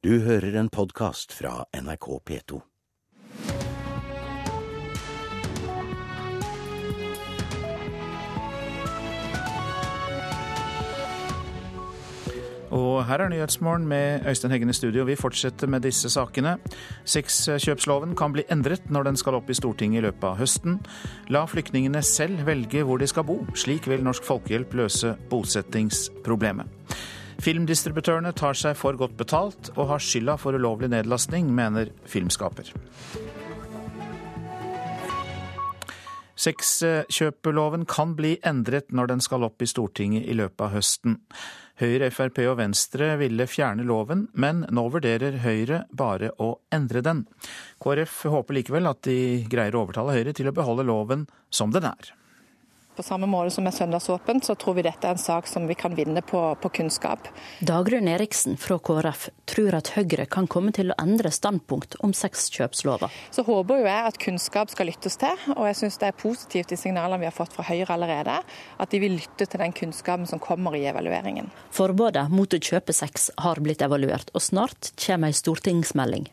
Du hører en podkast fra NRK P2. Og her er Nyhetsmorgen med Øystein Heggen i studio. Vi fortsetter med disse sakene. Sexkjøpsloven kan bli endret når den skal opp i Stortinget i løpet av høsten. La flyktningene selv velge hvor de skal bo. Slik vil Norsk Folkehjelp løse bosettingsproblemet. Filmdistributørene tar seg for godt betalt og har skylda for ulovlig nedlastning, mener filmskaper. Sexkjøpeloven kan bli endret når den skal opp i Stortinget i løpet av høsten. Høyre, Frp og Venstre ville fjerne loven, men nå vurderer Høyre bare å endre den. KrF håper likevel at de greier å overtale Høyre til å beholde loven som den er. På samme måte som med søndagsåpent, så tror vi dette er en sak som vi kan vinne på, på kunnskap. Dagrun Eriksen fra KrF tror at Høyre kan komme til å endre standpunkt om sexkjøpslova. Så håper jo jeg at kunnskap skal lyttes til, og jeg syns det er positivt de signalene vi har fått fra Høyre allerede, at de vil lytte til den kunnskapen som kommer i evalueringen. Forbudet mot å kjøpe sex har blitt evaluert, og snart kommer ei stortingsmelding.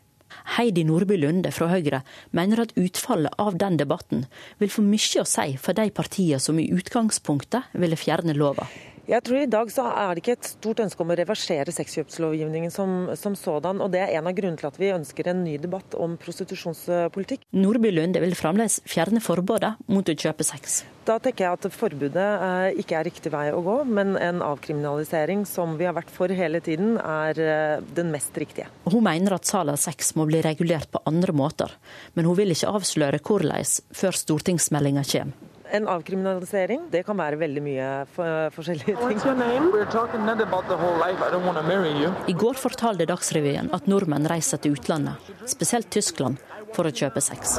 Heidi Nordby Lunde fra Høyre mener at utfallet av den debatten vil få mye å si for de partiene som i utgangspunktet ville fjerne lova. Jeg tror I dag så er det ikke et stort ønske om å reversere sexkjøpslovgivningen som, som, sådan. og Det er en av grunnene til at vi ønsker en ny debatt om prostitusjonspolitikk. Nordby Lunde vil fremdeles fjerne forbudet mot å kjøpe sex. Da tenker jeg at forbudet eh, ikke er riktig vei å gå, men en avkriminalisering som vi har vært for hele tiden, er eh, den mest riktige. Hun mener at salg av sex må bli regulert på andre måter, men hun vil ikke avsløre hvordan før stortingsmeldinga kommer. En avkriminalisering. Det kan være veldig mye for, forskjellige ting. I går fortalte Dagsrevyen at nordmenn reiser til utlandet, spesielt Tyskland, for å kjøpe sex.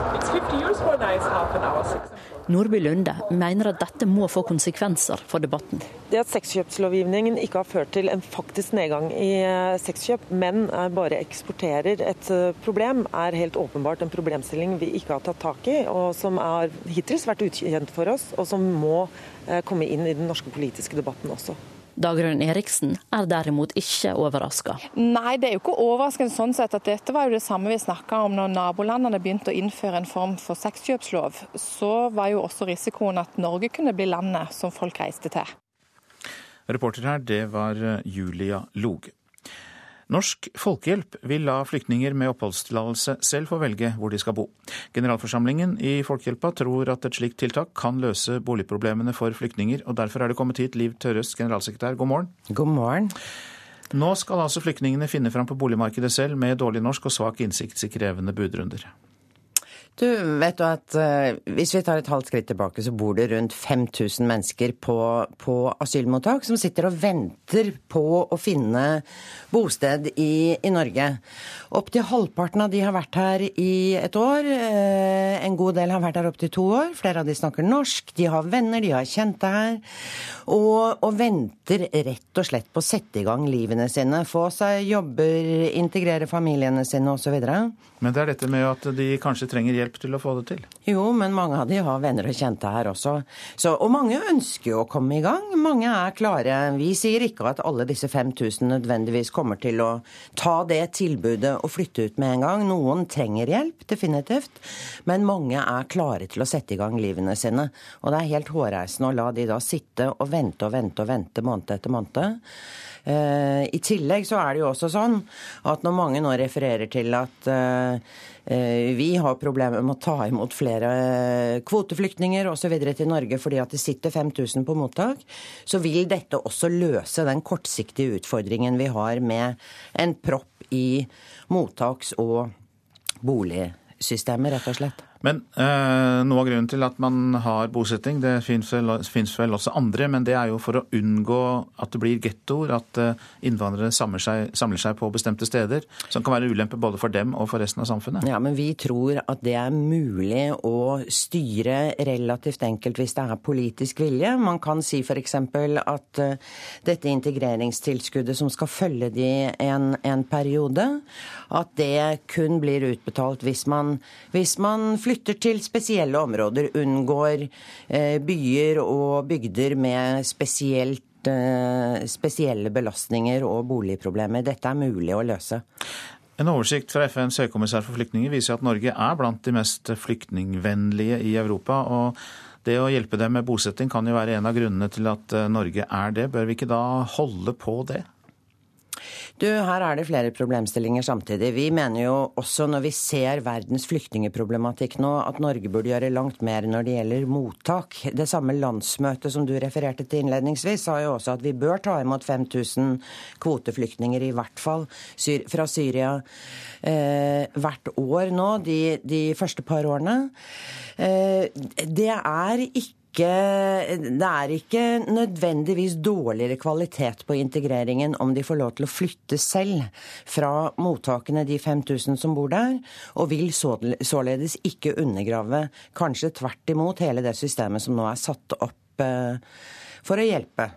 Nordby Lunde mener at dette må få konsekvenser for debatten. Det at sexkjøpslovgivningen ikke har ført til en faktisk nedgang i eh, sexkjøp, men bare eksporterer et eh, problem, er helt åpenbart en problemstilling vi ikke har tatt tak i, og som har hittil vært ukjent for oss, og som må eh, komme inn i den norske politiske debatten også. Dagrun Eriksen er derimot ikke overraska. Nei, det er jo ikke overraskende sånn sett at dette var jo det samme vi snakka om når nabolandene begynte å innføre en form for sexkjøpslov. Så var jo også risikoen at Norge kunne bli landet som folk reiste til. Reporter her, det var Julia Loge. Norsk Folkehjelp vil la flyktninger med oppholdstillatelse selv få velge hvor de skal bo. Generalforsamlingen i Folkehjelpa tror at et slikt tiltak kan løse boligproblemene for flyktninger, og derfor er det kommet hit Liv Tørres, generalsekretær. God morgen. God morgen. Nå skal altså flyktningene finne fram på boligmarkedet selv med dårlig norsk og svak innsikt i krevende budrunder. Du, vet du at uh, Hvis vi tar et halvt skritt tilbake, så bor det rundt 5000 mennesker på, på asylmottak som sitter og venter på å finne bosted i, i Norge. Opptil halvparten av de har vært her i et år. Uh, en god del har vært her opptil to år. Flere av de snakker norsk. De har venner, de har kjente her. Og, og venter rett og slett på å sette i gang livene sine. Få seg jobber, integrere familiene sine osv. Men det er dette med at de kanskje trenger hjelp til å få det til? Jo, men mange av de har venner og kjente her også. Så, og mange ønsker jo å komme i gang. Mange er klare. Vi sier ikke at alle disse 5000 nødvendigvis kommer til å ta det tilbudet og flytte ut med en gang. Noen trenger hjelp, definitivt. Men mange er klare til å sette i gang livene sine. Og det er helt hårreisende å la de da sitte og vente og vente og vente måned etter måned. Eh, I tillegg så er det jo også sånn at når mange nå refererer til at eh, eh, vi har problemer med å ta imot flere kvoteflyktninger osv. til Norge fordi at det sitter 5000 på mottak, så vil dette også løse den kortsiktige utfordringen vi har med en propp i mottaks- og boligsystemet, rett og slett. Men eh, noe av grunnen til at man har bosetting, det fins vel, vel, også andre, men det er jo for å unngå at det blir gettoer, at eh, innvandrere samler seg, samler seg, på bestemte steder, som kan være ulempe både for dem og for resten av samfunnet. Ja, men vi tror at det er mulig å styre relativt enkelt hvis det er politisk vilje. Man kan si f.eks. at eh, dette integreringstilskuddet som skal følge de en, en periode, at det kun blir utbetalt hvis man, hvis man flytter til spesielle områder, unngår eh, byer og bygder med spesielt spesielle belastninger og boligproblemer. Dette er mulig å løse. En oversikt fra FNs høykommissær for flyktninger viser at Norge er blant de mest flyktningvennlige i Europa. og det å hjelpe dem med bosetting kan jo være en av grunnene til at Norge er det. Bør vi ikke da holde på det? Du, her er det flere problemstillinger samtidig. Vi mener jo også når vi ser verdens flyktningeproblematikk nå, at Norge burde gjøre langt mer når det gjelder mottak. Det samme landsmøtet som du refererte til innledningsvis, sa jo også at vi bør ta imot 5000 kvoteflyktninger, i hvert fall fra Syria, eh, hvert år nå, de, de første par årene. Eh, det er ikke ikke, det er ikke nødvendigvis dårligere kvalitet på integreringen om de får lov til å flytte selv fra mottakene, de 5000 som bor der, og vil således ikke undergrave, kanskje tvert imot, hele det systemet som nå er satt opp eh, for å hjelpe.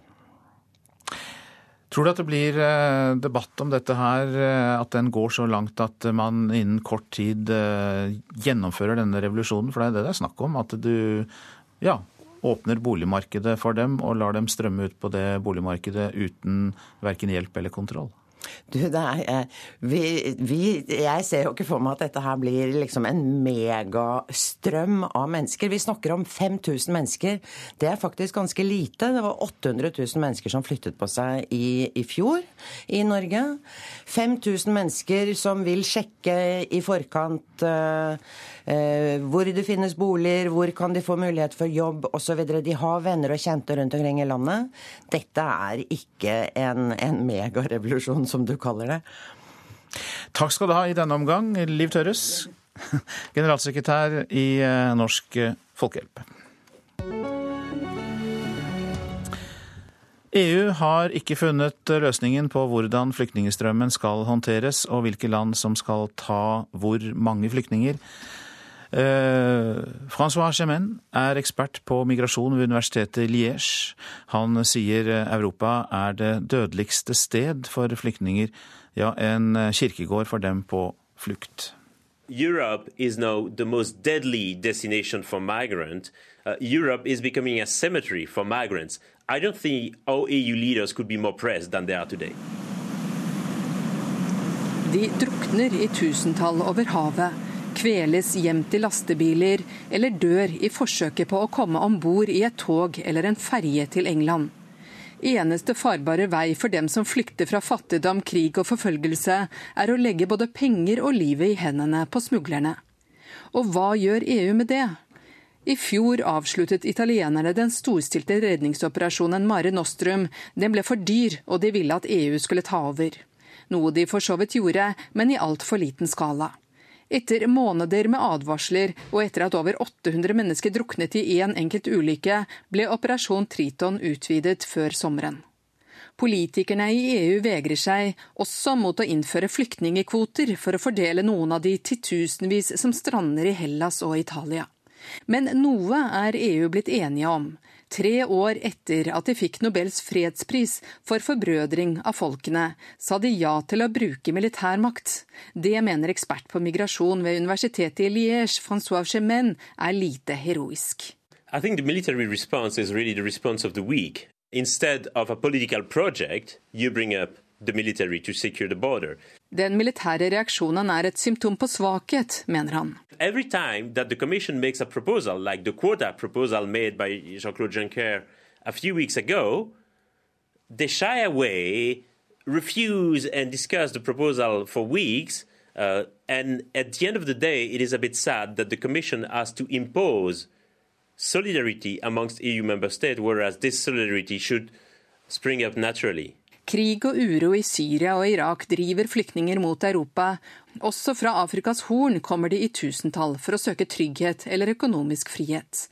Tror du at det blir eh, debatt om dette her, eh, at den går så langt at man innen kort tid gjennomfører denne revolusjonen? For det er det det er snakk om. At du ja, åpner boligmarkedet for dem og lar dem strømme ut på det boligmarkedet uten verken hjelp eller kontroll? Du, er, vi, vi, jeg ser jo ikke for meg at dette her blir liksom en megastrøm av mennesker. Vi snakker om 5000 mennesker. Det er faktisk ganske lite. Det var 800 000 mennesker som flyttet på seg i, i fjor i Norge. 5000 mennesker som vil sjekke i forkant uh, uh, hvor det finnes boliger, hvor kan de få mulighet for jobb osv. De har venner og kjente rundt omkring i landet. Dette er ikke en, en megarevolusjon som du kaller det. Takk skal du ha i denne omgang, Liv Tørres, generalsekretær i eh, Norsk Folkehjelp. EU har ikke funnet løsningen på hvordan flyktningstrømmen skal håndteres, og hvilke land som skal ta hvor mange flyktninger. Uh, Francois Chemin er ekspert på migrasjon ved universitetet Liège. Han sier Europa er det dødeligste sted for flyktninger, ja, en kirkegård for dem på flukt. Europe is now the most deadly destination for migrants. Uh, Europe is becoming a cemetery for migrants. I don't think our EU leaders could be more pressed than they are today. De drukner i tusentall over havet kveles gjemt i lastebiler eller dør i forsøket på å komme om bord i et tog eller en ferje til England. Eneste farbare vei for dem som flykter fra fattigdom, krig og forfølgelse, er å legge både penger og livet i hendene på smuglerne. Og hva gjør EU med det? I fjor avsluttet italienerne den storstilte redningsoperasjonen Mare Nostrum. Den ble for dyr, og de ville at EU skulle ta over. Noe de for så vidt gjorde, men i altfor liten skala. Etter måneder med advarsler, og etter at over 800 mennesker druknet i én en enkelt ulykke, ble Operasjon Triton utvidet før sommeren. Politikerne i EU vegrer seg også mot å innføre flyktningekvoter for å fordele noen av de titusenvis som strander i Hellas og Italia. Men noe er EU blitt enige om. Tre år etter at de fikk Nobels fredspris for forbrødring av folkene, sa de ja til å bruke militærmakt. Det mener ekspert på migrasjon ved universitetet i Liège, Francois Chemin, er lite heroisk. I think the military response is really the response of the weak. Instead of a political project, you bring up the military to secure the border. Den militære reaksjonen er et symptom på svakhet, mener han. Every time that the Commission makes a proposal, like the quota proposal made by Jean-Claude Juncker a few weeks ago, they shy away, refuse and discuss the proposal for weeks. Uh, and at the end of the day, it is a bit sad that the Commission has to impose solidarity amongst EU member states, whereas this solidarity should spring up naturally. Krig og uro i Syria og Irak driver flyktninger mot Europa. Også fra Afrikas Horn kommer de i tusentall for å søke trygghet eller økonomisk frihet.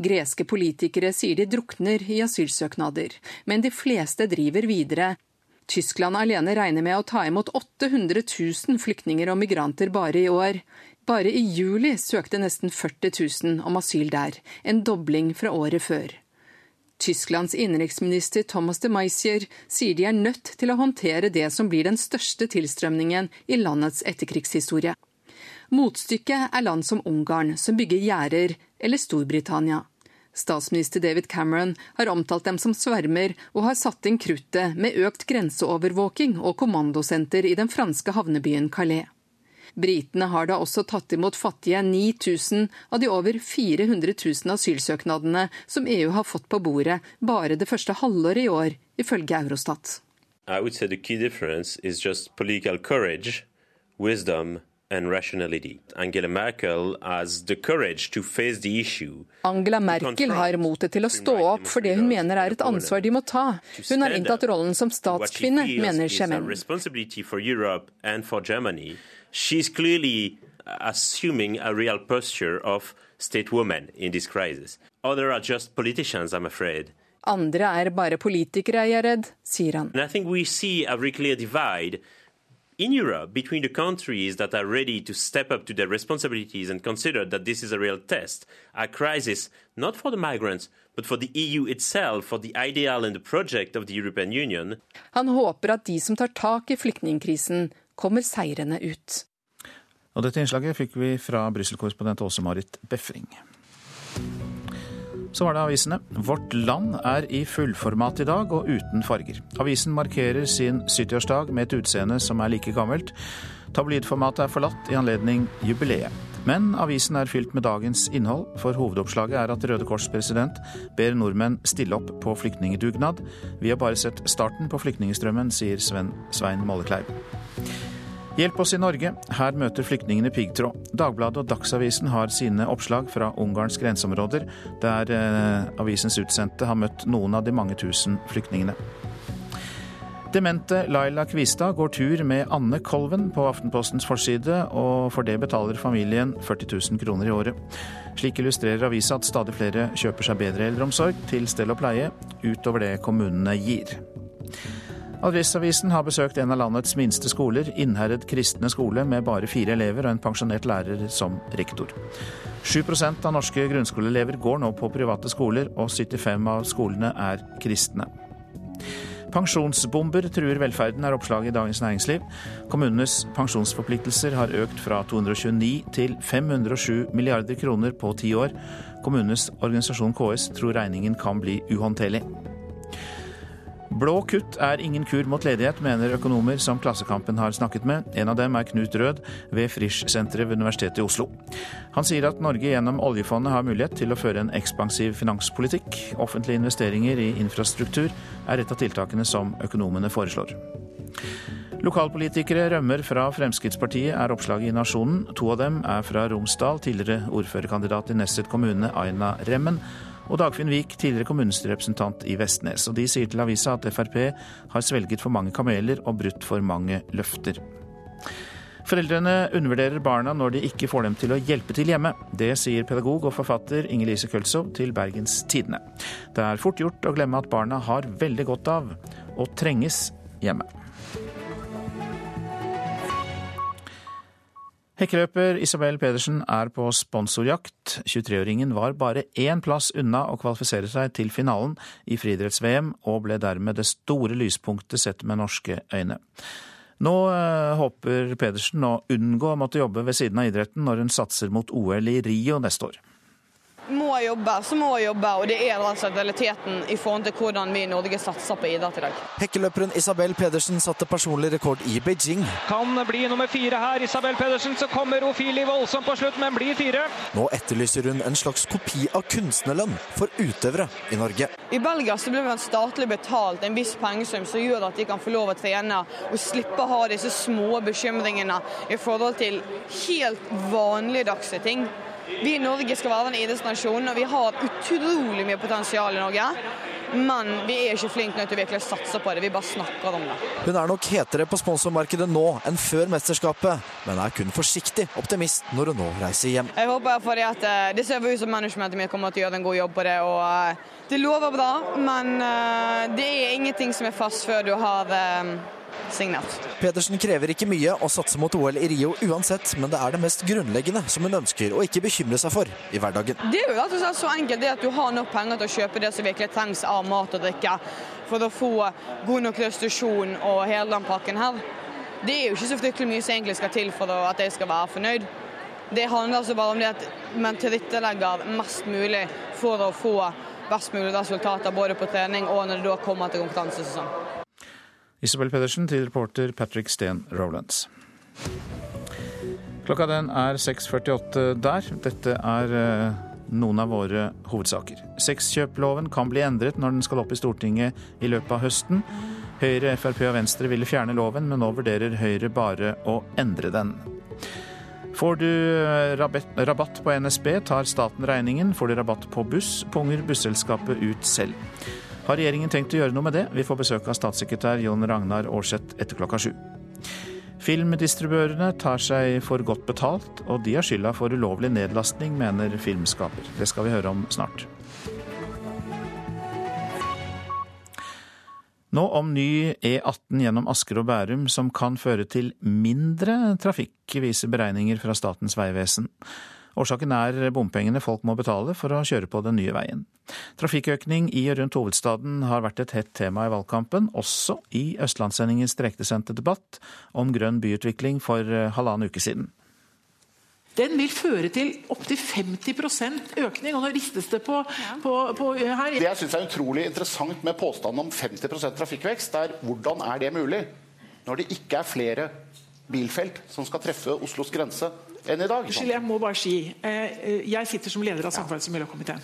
Greske politikere sier de drukner i asylsøknader, men de fleste driver videre. Tyskland alene regner med å ta imot 800 000 flyktninger og migranter bare i år. Bare i juli søkte nesten 40 000 om asyl der, en dobling fra året før. Tysklands innenriksminister Thomas de Maizier sier de er nødt til å håndtere det som blir den største tilstrømningen i landets etterkrigshistorie. Motstykket er land som Ungarn, som bygger gjerder, eller Storbritannia. Statsminister David Cameron har omtalt dem som svermer, og har satt inn kruttet med økt grenseovervåking og kommandosenter i den franske havnebyen Calais. Britene har da også tatt imot fattige 9000 av de over 400 000 asylsøknadene som EU har fått på bordet bare det første halvåret i år, ifølge Eurostat. I would say the key difference is just political courage, wisdom and rationality. Angela Merkel has the courage to face the issue. Angela Merkel har motet til å stå opp for det hun mener er et ansvar de må ta. Hun har inntatt rollen som statskvinne, mener Schemen. She's clearly assuming a real posture of stateswoman in this crisis. Other are just politicians, I'm afraid. Andre er bare politikere, jeg er redd, sier han. And I think we see a very clear divide in Europe between the countries that are ready to step up to their responsibilities and consider that this is a real test, a crisis not for the migrants, but for the EU itself, for the ideal and the project of the European Union. Han håper at de som tar tak i flyktningkrisen, kommer seirende ut. Og dette innslaget fikk vi fra Brussel-korrespondent Åse-Marit Befring. Så var det avisene. Vårt Land er i fullformat i dag og uten farger. Avisen markerer sin 70-årsdag med et utseende som er like gammelt. Tabloidformatet er forlatt i anledning jubileet. Men avisen er fylt med dagens innhold, for hovedoppslaget er at Røde Kors president ber nordmenn stille opp på flyktningedugnad. Vi har bare sett starten på flyktningstrømmen, sier Sven Svein Mollekleiv. Hjelp oss i Norge. Her møter flyktningene piggtråd. Dagbladet og Dagsavisen har sine oppslag fra Ungarns grenseområder, der eh, avisens utsendte har møtt noen av de mange tusen flyktningene. Demente Laila Kvistad går tur med Anne Kolven på Aftenpostens forside, og for det betaler familien 40 000 kroner i året. Slik illustrerer avisa at stadig flere kjøper seg bedre eldreomsorg til stell og pleie, utover det kommunene gir. Adresseavisen har besøkt en av landets minste skoler, Innherred kristne skole, med bare fire elever og en pensjonert lærer som rektor. 7% av norske grunnskoleelever går nå på private skoler, og 75 av skolene er kristne. Pensjonsbomber truer velferden, er oppslaget i Dagens Næringsliv. Kommunenes pensjonsforpliktelser har økt fra 229 til 507 milliarder kroner på ti år. Kommunenes organisasjon KS tror regningen kan bli uhåndterlig. Blå kutt er ingen kur mot ledighet, mener økonomer som Klassekampen har snakket med. En av dem er Knut Rød ved Frisch-senteret ved Universitetet i Oslo. Han sier at Norge gjennom oljefondet har mulighet til å føre en ekspansiv finanspolitikk. Offentlige investeringer i infrastruktur er et av tiltakene som økonomene foreslår. Lokalpolitikere rømmer fra Fremskrittspartiet, er oppslaget i Nasjonen. To av dem er fra Romsdal, tidligere ordførerkandidat i Nesset kommune, Aina Remmen og Dagfinn Vik, tidligere kommunestyrerepresentant i Vestnes. Og de sier til avisa at Frp har svelget for mange kameler og brutt for mange løfter. Foreldrene undervurderer barna når de ikke får dem til å hjelpe til hjemme. Det sier pedagog og forfatter Inger-Lise Køltzow til Bergens Tidende. Det er fort gjort å glemme at barna har veldig godt av å trenges hjemme. Hekkeløper Isabel Pedersen er på sponsorjakt. 23-åringen var bare én plass unna å kvalifisere seg til finalen i friidretts-VM, og ble dermed det store lyspunktet sett med norske øyne. Nå øh, håper Pedersen å unngå å måtte jobbe ved siden av idretten når hun satser mot OL i Rio neste år må jobbe, så må jobbe. Og det er altså realiteten i forhold til hvordan vi i Norge satser på idrett i dag. Hekkeløperen Isabel Pedersen satte personlig rekord i Beijing. Kan bli nummer fire her. Isabel Pedersen. Så kommer Ofili voldsomt på slutt, men blir fire. Nå etterlyser hun en slags kopi av kunstnerlønn for utøvere i Norge. I Belgia så blir man statlig betalt en viss pengesum som gjør at de kan få lov å trene og slippe å ha disse små bekymringene i forhold til helt vanligdagse ting. Vi i Norge skal være en idrettsnasjon, og vi har utrolig mye potensial i Norge. Men vi er ikke flinke nok til å virkelig satse på det, vi bare snakker om det. Hun er nok hetere på sponsormarkedet nå enn før mesterskapet, men er kun forsiktig optimist når hun nå reiser hjem. Jeg håper fordi at eh, Det ser ut som managementet mitt kommer til å gjøre en god jobb på det. og eh, Det lover bra, men eh, det er ingenting som er fast før du har signert. Pedersen krever ikke mye å satse mot OL i Rio uansett, men det er det mest grunnleggende som hun ønsker å ikke bekymre seg for i hverdagen. Det er jo rett og slett så enkelt det at du har nok penger til å kjøpe det som virkelig trengs av mat og drikke for å få god nok restitusjon og hele den pakken her. Det er jo ikke så fryktelig mye som egentlig skal til for at jeg skal være fornøyd. Det handler altså bare om det at man tilrettelegger mest mulig for å få best mulig resultater både på trening og når det da kommer til konkurransesesong. Isabel Pedersen til reporter Patrick Steen Rowlands. Klokka den er 6.48 der. Dette er eh, noen av våre hovedsaker. Sexkjøploven kan bli endret når den skal opp i Stortinget i løpet av høsten. Høyre, Frp og Venstre ville fjerne loven, men nå vurderer Høyre bare å endre den. Får du eh, rabatt på NSB, tar staten regningen. Får du rabatt på buss, punger busselskapet ut selv. Har regjeringen tenkt å gjøre noe med det? Vi får besøk av statssekretær Jon Ragnar Aarseth etter klokka sju. Filmdistributørene tar seg for godt betalt, og de har skylda for ulovlig nedlastning, mener filmskaper. Det skal vi høre om snart. Nå om ny E18 gjennom Asker og Bærum som kan føre til mindre trafikk, viser beregninger fra Statens vegvesen. Årsaken er bompengene folk må betale for å kjøre på den nye veien. Trafikkøkning i og rundt hovedstaden har vært et hett tema i valgkampen, også i Østlandssendingens direktesendte debatt om grønn byutvikling for eh, halvannen uke siden. Den vil føre til opptil 50 økning. og nå ristes Det på, på, på her. Det jeg syns er utrolig interessant med påstanden om 50% trafikkvekst, er hvordan er det mulig når det ikke er flere bilfelt som skal treffe Oslos grense enn i dag? Unnskyld, jeg må bare si. Eh, jeg sitter som leder av samferdsels- og miljøkomiteen.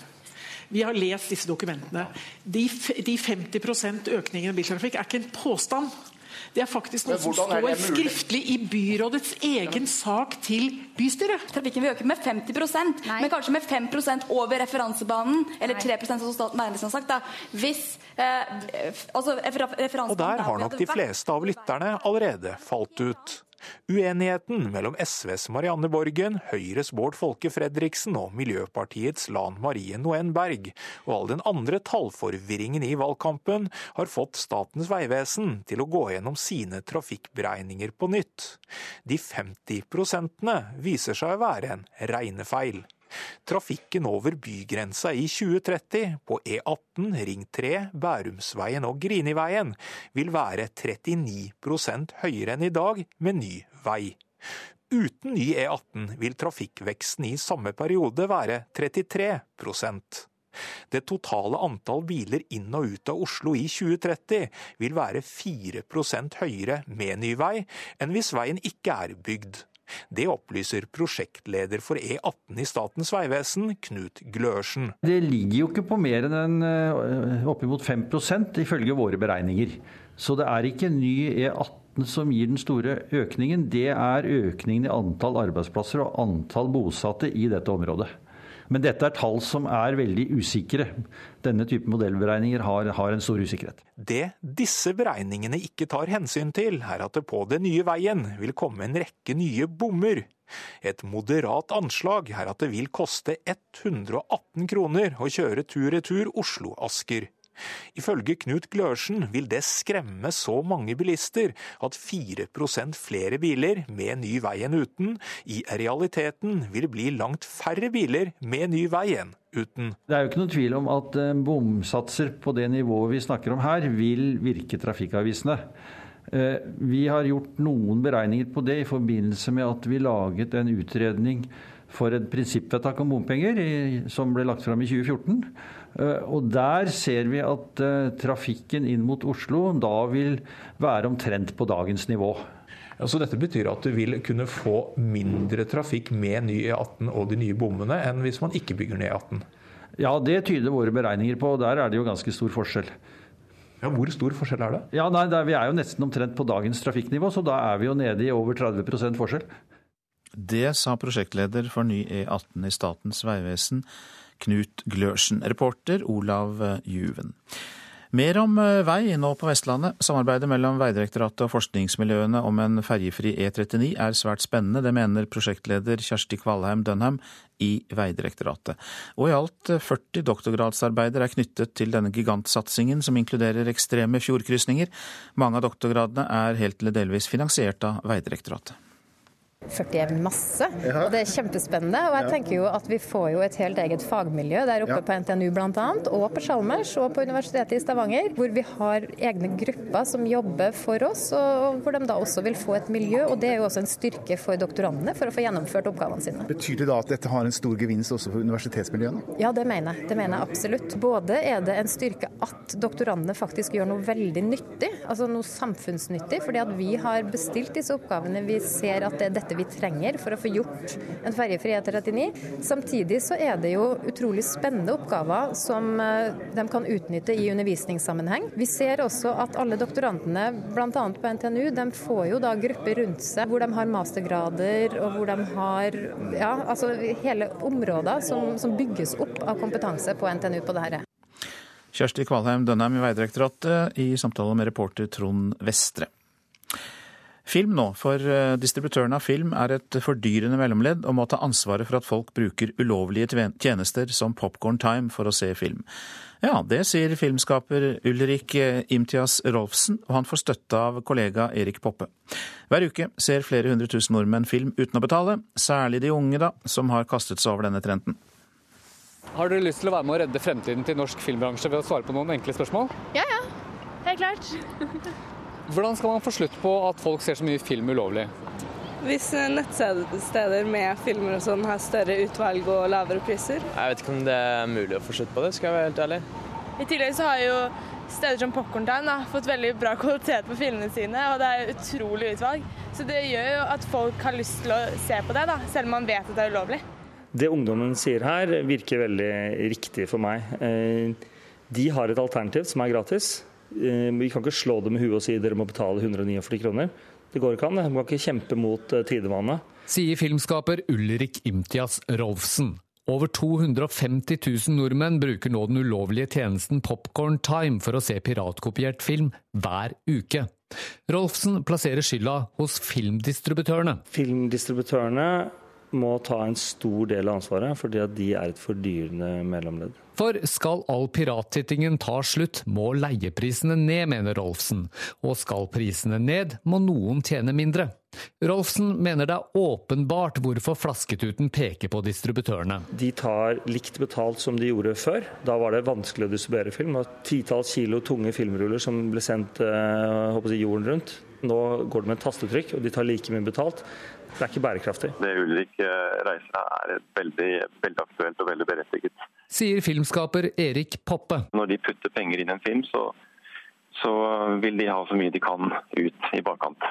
Vi har lest disse dokumentene. De, de 50% økningen i biltrafikk er ikke en påstand. Det er faktisk noe som står skriftlig i byrådets egen sak til bystyret. Trafikken vil øke med 50 Nei. men kanskje med 5% over referansebanen. Eller 3 som Staten har sagt. da. Hvis eh, altså, Og der har nok de fleste av lytterne allerede falt ut. Uenigheten mellom SVs Marianne Borgen, Høyres Bård Folke Fredriksen og Miljøpartiets Lan Marie Noen Berg, og all den andre tallforvirringen i valgkampen, har fått Statens vegvesen til å gå gjennom sine trafikkberegninger på nytt. De 50 prosentene viser seg å være en regnefeil. Trafikken over bygrensa i 2030 på E18, Ring 3, Bærumsveien og Griniveien vil være 39 høyere enn i dag med ny vei. Uten ny E18 vil trafikkveksten i samme periode være 33% det totale antall biler inn og ut av Oslo i 2030 vil være 4% høyere med ny vei enn hvis veien ikke er bygd. Det opplyser prosjektleder for E18 i Statens vegvesen, Knut Glørsen. Det ligger jo ikke på mer enn eh, oppimot 5% ifølge våre beregninger. Så det er ikke ny E18 som gir den store økningen. Det er økningen i antall arbeidsplasser og antall bosatte i dette området. Men dette er tall som er veldig usikre. Denne type modellberegninger har, har, en stor usikkerhet. Det disse beregningene ikke tar hensyn til, er at det på den nye veien vil komme en rekke nye bommer. Et moderat anslag er at det vil koste 118 kroner å kjøre tur-retur Oslo-Asker. Ifølge Knut Glørsen vil det skremme så mange bilister at 4% flere biler med ny vei enn uten i realiteten vil bli langt færre biler med ny vei enn uten. Det er jo ikke noen tvil om at eh, bomsatser på det nivået vi snakker om her, vil virke trafikkavvisende. Eh, vi har gjort noen beregninger på det i forbindelse med at vi laget en utredning for et prinsippvedtak om bompenger som ble lagt fram i 2014. Eh, og der ser vi at eh, trafikken inn mot Oslo da vil være omtrent på dagens nivå. Ja, så dette betyr at du vil kunne få mindre trafikk med ny E18 og de nye bommene enn hvis man ikke bygger ned E18? Ja, det tyder våre beregninger på. Der er det jo ganske stor forskjell. Ja, Hvor stor forskjell er det? Ja, nei, der, Vi er jo nesten omtrent på dagens trafikknivå, så da er vi jo nede i over 30% forskjell. Det sa prosjektleder for ny E18 i Statens vegvesen, Knut Glørsen. Reporter Olav Juven. Mer om eh, vei nå på Vestlandet. Samarbeidet mellom Vegdirektoratet og forskningsmiljøene om en ferjefri E39 er svært spennende. Det mener prosjektleder Kjersti Kvalheim Dønheim i Vegdirektoratet. Og i alt 40 doktorgradsarbeider er knyttet til denne gigantsatsingen, som inkluderer ekstreme fjordkrysninger. Mange av doktorgradene er helt eller delvis finansiert av Vegdirektoratet. 40 er masse, og det er kjempespennende. Og jeg tenker jo at vi får jo et helt eget fagmiljø der oppe på NTNU bl.a., og på Chalmers og på Universitetet i Stavanger, hvor vi har egne grupper som jobber for oss, og hvor de da også vil få et miljø. Og det er jo også en styrke for doktorandene for å få gjennomført oppgavene sine. Betyr det da at dette har en stor gevinst også for universitetsmiljøene? Ja, det mener jeg. Det mener jeg absolutt. Både er det en styrke at doktorandene faktisk gjør noe veldig nyttig, altså noe samfunnsnyttig, fordi at vi har bestilt disse oppgavene. Vi ser at det er dette vi trenger for å få gjort en ferjefri E39. Samtidig så er det jo utrolig spennende oppgaver som de kan utnytte i undervisningssammenheng. Vi ser også at alle doktorantene, bl.a. på NTNU, de får jo da grupper rundt seg hvor de har mastergrader og hvor de har ja, altså hele områder som, som bygges opp av kompetanse på NTNU på dette. Kjersti Kvalheim Dønheim i Vegdirektoratet i samtale med reporter Trond Vestre. Film nå, for distributørene av film er et fordyrende mellomledd og må ta ansvaret for at folk bruker ulovlige tjenester som Popcorn Time for å se film. Ja, det sier filmskaper Ulrik Imtias Rolfsen, og han får støtte av kollega Erik Poppe. Hver uke ser flere hundre tusen nordmenn film uten å betale, særlig de unge, da, som har kastet seg over denne trenden. Har dere lyst til å være med å redde fremtiden til norsk filmbransje ved å svare på noen enkle spørsmål? Ja, ja. Helt klart. Hvordan skal man få slutt på at folk ser så mye film ulovlig? Hvis nettsteder med filmer og sånn har større utvalg og lavere priser. Jeg vet ikke om det er mulig å få slutt på det, skal jeg være helt ærlig. I tillegg så har jo steder som Popcorn Time fått veldig bra kvalitet på filmene sine, og det er utrolig utvalg. Så det gjør jo at folk har lyst til å se på det, da, selv om man vet at det er ulovlig. Det ungdommen sier her, virker veldig riktig for meg. De har et alternativ som er gratis. Vi kan ikke slå dem i huet og si dere må betale 149 kroner. Det går ikke an. Vi kan ikke kjempe mot tidevannet. Sier filmskaper Ulrik Imtias Rolfsen. Over 250 000 nordmenn bruker nå den ulovlige tjenesten Popcorn Time for å se piratkopiert film hver uke. Rolfsen plasserer skylda hos filmdistributørene. Filmdistributørene må ta en stor del av ansvaret, fordi at de er et fordyrende mellomledd. For skal all pirattittingen ta slutt, må leieprisene ned, mener Rolfsen. Og skal prisene ned, må noen tjene mindre. Rolfsen mener det er åpenbart hvorfor Flasketuten peker på distributørene. De tar likt betalt som de gjorde før. Da var det vanskelig å distribuere film. Det titalls kilo tunge filmruller som ble sendt håper jeg, jorden rundt. Nå går det med et tastetrykk, og de tar like mye betalt. Det er ikke bærekraftig. Det Ulrik reiser her er veldig, veldig aktuelt og veldig berettiget. Sier filmskaper Erik Poppe. Når de putter penger inn i en film, så, så vil de ha så mye de kan ut i bakkant.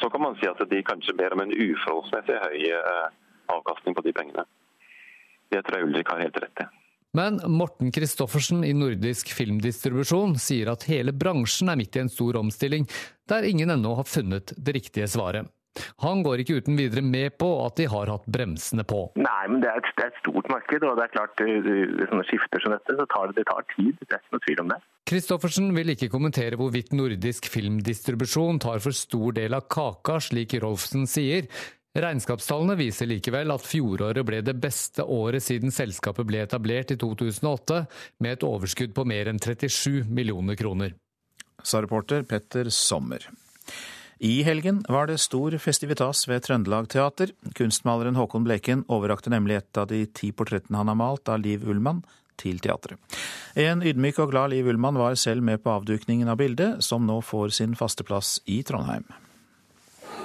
Så kan man si at de kanskje ber om en uforholdsmessig høy avkastning på de pengene. Det tror jeg Ulrik har helt rett i. Men Morten Christoffersen i Nordisk Filmdistribusjon sier at hele bransjen er midt i en stor omstilling, der ingen ennå har funnet det riktige svaret. Han går ikke uten videre med på at de har hatt bremsene på. Nei, men det er, et, det er et stort marked, og det er klart det, sånne skifter som dette, så tar det, det tar tid. Det er ikke noe tvil om det. Kristoffersen vil ikke kommentere hvorvidt nordisk filmdistribusjon tar for stor del av kaka, slik Rolfsen sier. Regnskapstallene viser likevel at fjoråret ble det beste året siden selskapet ble etablert i 2008, med et overskudd på mer enn 37 millioner kroner. Sa reporter Petter Sommer. I helgen var det stor festivitas ved Trøndelag Teater. Kunstmaleren Håkon Bleken overrakte nemlig et av de ti portrettene han har malt av Liv Ullmann til teatret. En ydmyk og glad Liv Ullmann var selv med på avdukningen av bildet, som nå får sin faste plass i Trondheim.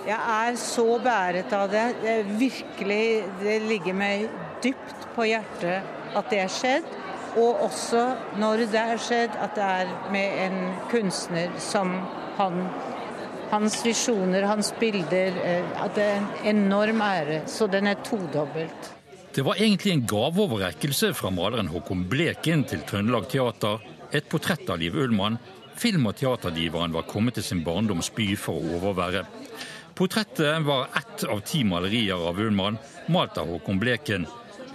Jeg er så bæret av det. det virkelig, det ligger meg dypt på hjertet at det er skjedd. Og også når det er skjedd, at det er med en kunstner som han hans visjoner, hans bilder. At det er en enorm ære. Så den er todobbelt. Det var egentlig en gaveoverrekkelse fra maleren Håkon Bleken til Trøndelag Teater. Et portrett av Liv Ullmann. Film- og teaterdiveren var kommet til sin barndoms by for å overvære. Portrettet var ett av ti malerier av Ullmann, malt av Håkon Bleken.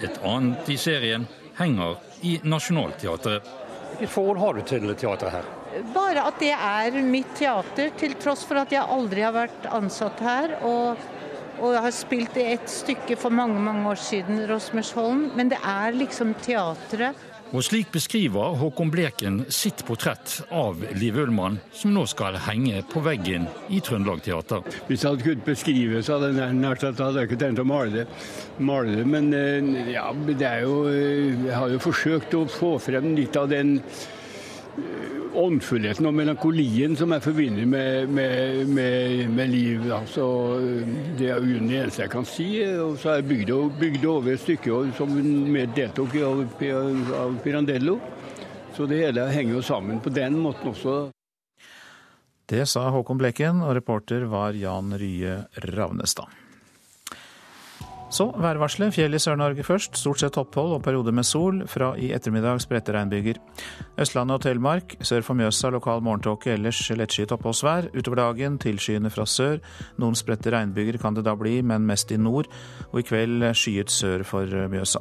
Et annet i serien henger i Nationaltheatret. Hvilket forhold har du til teatret her? Bare at det er mitt teater, til tross for at jeg aldri har vært ansatt her. Og, og jeg har spilt i et stykke for mange mange år siden, Rosmersholm. Men det er liksom teatret Og slik beskriver Håkon Bleken sitt portrett av Liv Ullmann, som nå skal henge på veggen i Trøndelag Teater. Hvis jeg hadde kunnet beskrive så hadde jeg nær sagt hadde jeg ikke tenkt å male det. Male det. Men eh, ja, det er jo eh, Jeg har jo forsøkt å få frem litt av den åndfullheten og melankolien som jeg forbinder med, med, med, med liv. Altså, det er jo det eneste jeg kan si. Og så har jeg bygd, bygd over et stykke som vi deltok i av, av Pirandello. Så det hele henger jo sammen på den måten også. Det sa Håkon Bleken, og reporter var Jan Rye Ravnestad. Så værvarselet. Fjell i Sør-Norge først. Stort sett opphold og perioder med sol. Fra i ettermiddag spredte regnbyger. Østlandet og Telemark. Sør for Mjøsa lokal morgentåke, ellers lettskyet oppholdsvær. Utover dagen tilskyende fra sør. Noen spredte regnbyger kan det da bli, men mest i nord. Og i kveld skyet sør for Mjøsa.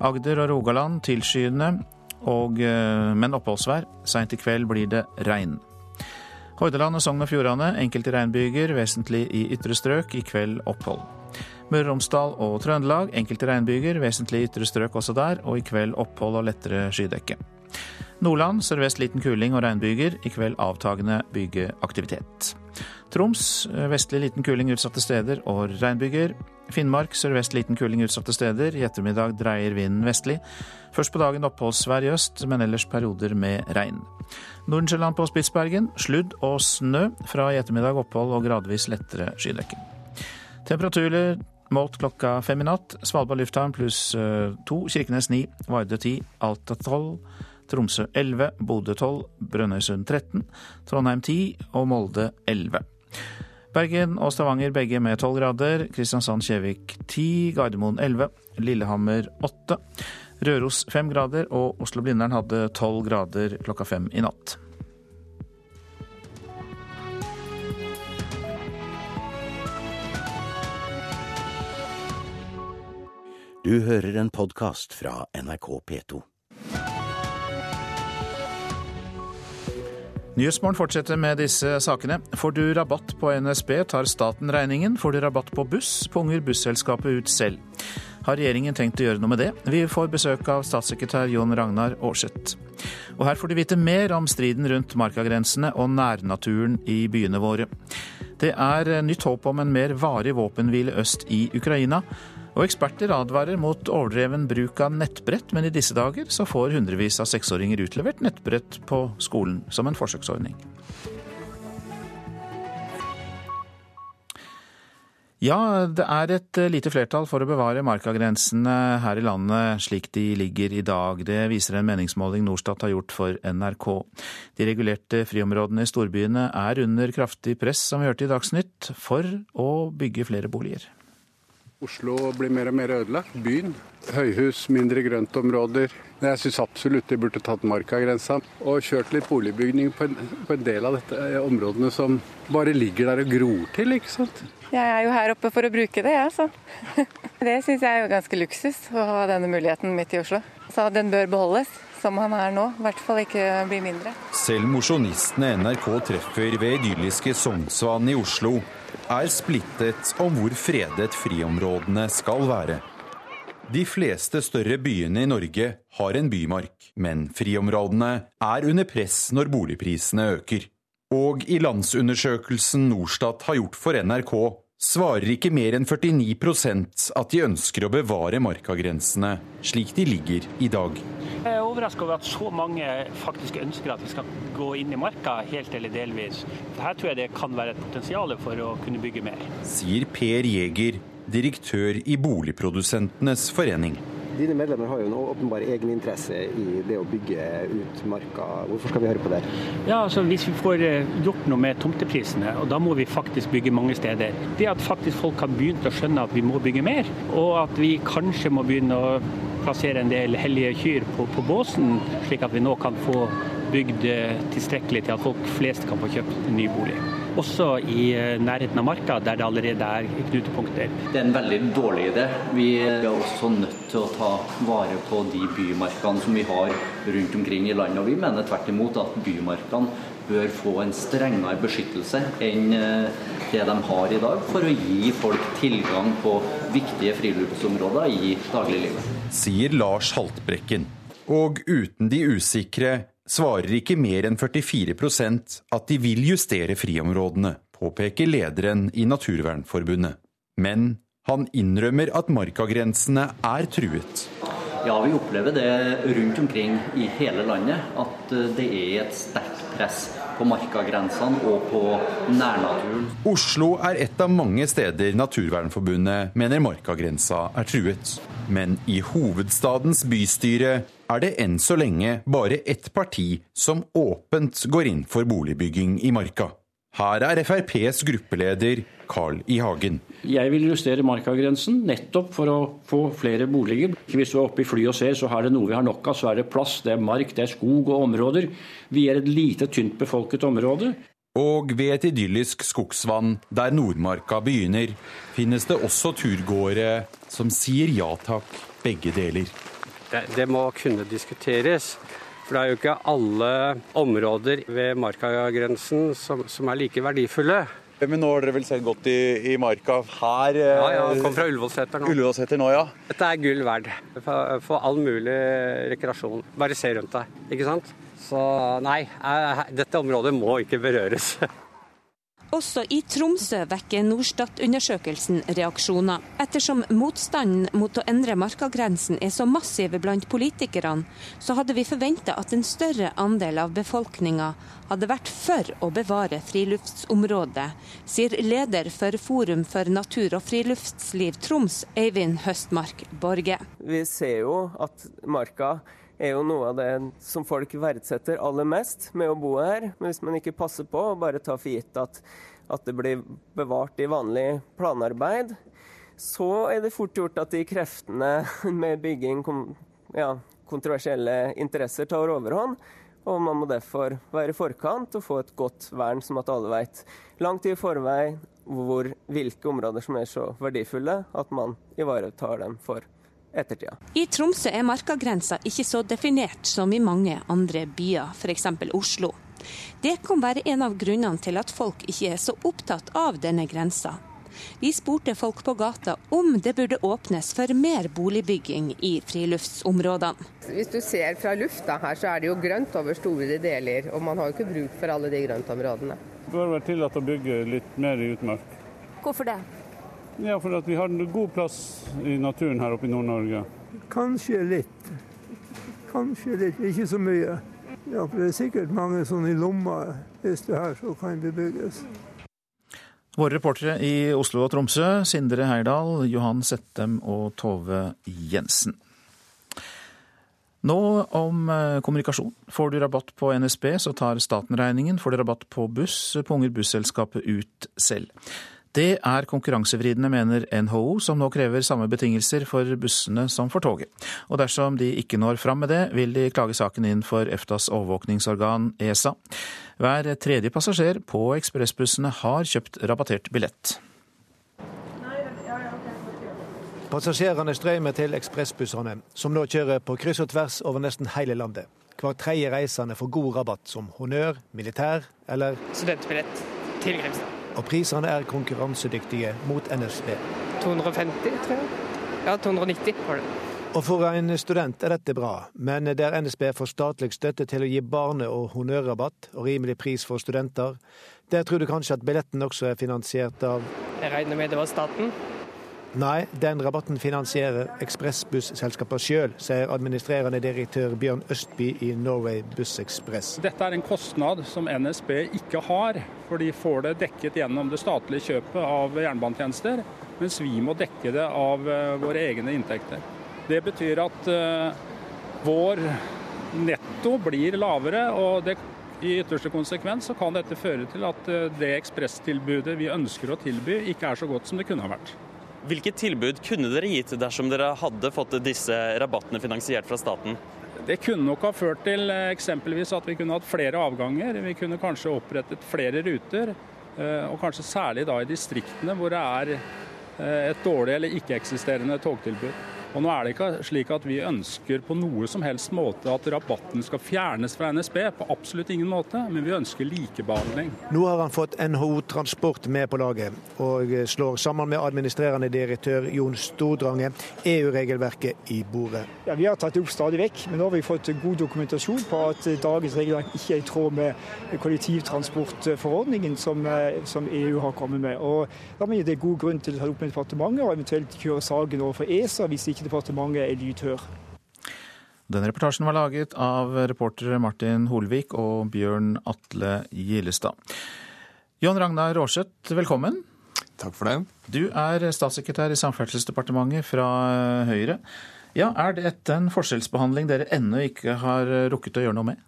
Agder og Rogaland tilskyende, og, eh, men oppholdsvær. Seint i kveld blir det regn. Hordaland og Sogn og Fjordane enkelte regnbyger, vesentlig i ytre strøk. I kveld opphold. Møre og Romsdal og Trøndelag enkelte regnbyger, vesentlig ytre strøk også der, og i kveld opphold og lettere skydekke. Nordland sørvest liten kuling og regnbyger, i kveld avtagende bygeaktivitet. Troms vestlig liten kuling utsatte steder og regnbyger. Finnmark sørvest liten kuling utsatte steder, i ettermiddag dreier vinden vestlig. Først på dagen oppholdsvær i øst, men ellers perioder med regn. Nordensjøland på Spitsbergen sludd og snø, fra i ettermiddag opphold og gradvis lettere skydekke. Temperaturer Målt klokka fem i natt. Svalbard lufthavn pluss eh, to. Kirkenes ni. Vardø ti. Alta tolv. Tromsø 11, Bodø 12, Brønnøysund 13, Trondheim ti og Molde 11. Bergen og Stavanger begge med 12 grader, Kristiansand-Kjevik ti, Gardermoen 11, Lillehammer åtte. Røros fem grader og Oslo-Blindern hadde 12 grader klokka fem i natt. Du hører en podkast fra NRK P2. Nyhetsmorgen fortsetter med disse sakene. Får du rabatt på NSB, tar staten regningen. Får du rabatt på buss, punger busselskapet ut selv. Har regjeringen tenkt å gjøre noe med det? Vi får besøk av statssekretær Jon Ragnar Aarseth. Og her får du vite mer om striden rundt markagrensene og nærnaturen i byene våre. Det er nytt håp om en mer varig våpenhvile øst i Ukraina. Og eksperter advarer mot overdreven bruk av nettbrett, men i disse dager så får hundrevis av seksåringer utlevert nettbrett på skolen som en forsøksordning. Ja, det er et lite flertall for å bevare markagrensene her i landet slik de ligger i dag. Det viser en meningsmåling Norstat har gjort for NRK. De regulerte friområdene i storbyene er under kraftig press, som vi hørte i Dagsnytt, for å bygge flere boliger. Oslo blir mer og mer ødelagt. Byen. Høyhus, mindre grøntområder. Jeg syns absolutt de burde tatt markagrensa og kjørt litt boligbygning på en, på en, del av dette områdene som bare ligger der og gror til, ikke sant. Jeg er jo her oppe for å bruke det, jeg, så. Det syns jeg er jo ganske luksus å ha denne muligheten midt i Oslo. Så den bør beholdes som han er nå, i hvert fall ikke bli mindre. Selv mosjonistene NRK treffer ved idylliske Sognsvann i Oslo, er splittet om hvor fredet friområdene skal være. De fleste større byene i Norge har en bymark, men friområdene er under press når boligprisene øker. Og i landsundersøkelsen Norstat har gjort for NRK, svarer ikke mer enn 49% at de ønsker å bevare markagrensene slik de ligger i dag. Jeg er overraska over at så mange faktisk ønsker at vi skal gå inn i marka helt eller delvis. Her tror jeg det kan være et potensial for å kunne bygge mer. Sier Per Jæger, direktør i Boligprodusentenes forening. Dine medlemmer har jo en åpenbar egeninteresse i det å bygge ut marka. Hvorfor skal vi høre på det? Ja, altså Hvis vi får eh, gjort noe med tomteprisene, og da må vi faktisk bygge mange steder. Det at faktisk folk har begynt å skjønne at vi må bygge mer, og at vi kanskje må begynne å plassere en del hellige kyr på, på båsen, slik at vi nå kan få bygd eh, tilstrekkelig til at folk flest kan få kjøpt en ny bolig. Også i eh, nærheten av marka, der det allerede er knutepunkter. Det er en veldig dårlig idé. Vi er også nødt til å ta vare på de bymarkene som vi har rundt omkring i landet. Og vi mener tvert imot at bymarkene bør få en strengere beskyttelse enn eh, det de har i dag, for å gi folk tilgang på viktige friluftsområder i dagliglivet. Sier Lars Haltbrekken. Og uten de usikre svarer ikke mer enn 44% at de vil justere friområdene, påpeker lederen i Naturvernforbundet. Men han innrømmer at markagrensene er truet. Ja, vi opplever det rundt omkring i hele landet, at eh, det er et sterkt press på markagrensene og på nærnaturen. Oslo er et av mange steder Naturvernforbundet mener markagrensa er truet. Men i hovedstadens bystyre er det enn så lenge bare ett parti som åpent går inn for boligbygging i Marka. Her er FrPs gruppeleder Carl I. Hagen. Jeg vil justere markagrensen nettopp for å få flere boliger. Hvis du er oppe i fly og ser, så er det noe vi har nok av. Så er det plass, det er mark, det er skog og områder. Vi er et lite, tynt befolket område. Og ved et idyllisk skogsvann der Nordmarka begynner, finnes det også turgåere som sier ja takk, begge deler. Det, det må kunne diskuteres. For det er jo ikke alle områder ved markagrensen som, som er like verdifulle. Men nå har dere vel sett godt i, i marka her? eh, Ja, ja, kom fra Ullevålseter nå. Ullevålseter nå, ja. Dette er gull verd for, for all mulig rekreasjon. Bare se rundt deg, ikke sant? Så nei, eh, dette området må ikke berøres. Også i Tromsø vekker Norstat-undersøkelsen reaksjoner. Ettersom motstanden mot å endre markagrensen er så massiv blant politikerne, så hadde vi forventa at en større andel av befolkninga hadde vært for å bevare friluftsområdet, sier leder for Forum for natur og friluftsliv Troms, Eivind Høstmark Borge. Vi ser jo at marka er jo noe av det som folk verdsetter aller mest med å bo her. Men hvis man ikke passer på og bare tar for gitt at, at det blir bevart i vanlig planarbeid, så er det fort gjort at de kreftene med bygging, ja, kontroversielle interesser tar overhånd. Og man må derfor være i forkant og få et godt vern, som at alle vet langt i forvei hvor, hvilke områder som er så verdifulle at man ivaretar dem for ettertida. I Tromsø er markagrensa ikke så definert som i mange andre byer, f.eks. Oslo. Det kan være en av grunnene til at folk ikke er så opptatt av denne grensa. Vi spurte folk på gata om det burde åpnes for mer boligbygging i friluftsområdene. Hvis du ser fra lufta her, så er det jo grønt over store deler, og man har jo ikke bruk for alle de grøntområdene. Det bør være tillatt å bygge litt mer i utmark. Hvorfor det? Ja, for at vi har en god plass i naturen her oppe i Nord-Norge. Kanskje litt. Kanskje litt, ikke så mye. Ja, for Det er sikkert mange sånne i lomma hvis det her så kan bebygges. Våre reportere i Oslo og Tromsø, Sindre Heyerdahl, Johan Settem og Tove Jensen. Nå om eh, kommunikasjon. Får du rabatt på NSB, så tar staten regningen. Får du rabatt på buss, punger busselskapet ut selv. Det er konkurransevridende, mener NHO, som nå krever samme betingelser for bussene som for toget. Og dersom de ikke når fram med det, vil de klage saken inn for EFTAs overvåkningsorgan ESA. Hver tredje passasjer på ekspressbussene har kjøpt rabattert billett. Passasjerene strømmer til ekspressbussene, som nå kjører på kryss og tvers over nesten hele landet. Hver tredje reisende får god rabatt som honnør, militær eller Studentbillett til Grimstad. Og prisene er konkurransedyktige mot NSB. 250, tror jeg. Ja, 290 var det. Og for en student er dette bra, men der NSB får statlig støtte til å gi barne- og honnørrabatt og rimelig pris for studenter, der tror du kanskje at billetten også er finansiert av Jeg regner med det var staten. Nei, den rabatten finansierer ekspressbusselskapene sjøl, sier administrerende direktør Bjørn Østby i Norway Bussekspress. Dette er en kostnad som NSB ikke har, for de får det dekket gjennom det statlige kjøpet av jernbanetjenester, mens vi må dekke det av eh, våre egne inntekter. Det betyr at eh, vår netto blir lavere, og det, i ytterste konsekvens så kan dette føre til at eh, det ekspresstilbudet vi ønsker å tilby, ikke er så godt som det kunne ha vært. Hvilket tilbud kunne dere gitt dersom dere hadde fått disse rabattene finansiert fra staten? Det kunne nok ha ført til eh, eksempelvis at vi kunne hatt flere avganger. Vi kunne kanskje opprettet flere ruter, eh, og kanskje særlig da i distriktene hvor det er eh, et dårlig eller ikke-eksisterende togtilbud. Og nå er det ikke slik at vi ønsker på noe som helst måte at rabatten skal fjernes fra NSB, på absolutt ingen måte, men vi ønsker likebehandling. Nå har han fått NHO Transport med på laget, og slår sammen med administrerende direktør Jon Stordrange EU-regelverket i bordet. Ja, Vi har tatt det opp stadig vekk, men nå har vi fått god dokumentasjon på at dagens regelverk ikke er i tråd med kollektivtransportforordningen som, som EU har kommet med. Og Da mener det er god grunn til å ta det opp med departementet og eventuelt kjøre saken overfor ESA hvis ikke departementet er lydhør. Denne reportasjen var laget av reportere Martin Holvik og Bjørn Atle Gillestad. John Ragnar Aarseth, velkommen. Takk for det. Du er statssekretær i Samferdselsdepartementet fra Høyre. Ja, Er dette en forskjellsbehandling dere ennå ikke har rukket å gjøre noe med?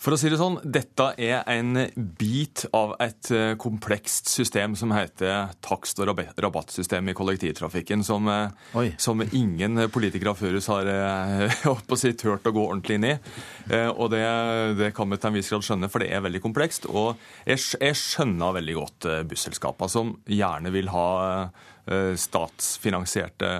For å si det sånn, dette er en bit av et eh, komplekst system som heter takst- og rabattsystem i kollektivtrafikken, som, eh, som ingen politikere før oss har å si, turt å gå ordentlig inn i. Og det, det, kan vi til en viss grad skjønne, for det er veldig komplekst. Og jeg, jeg skjønner veldig godt busselskapene, som gjerne vil ha statsfinansierte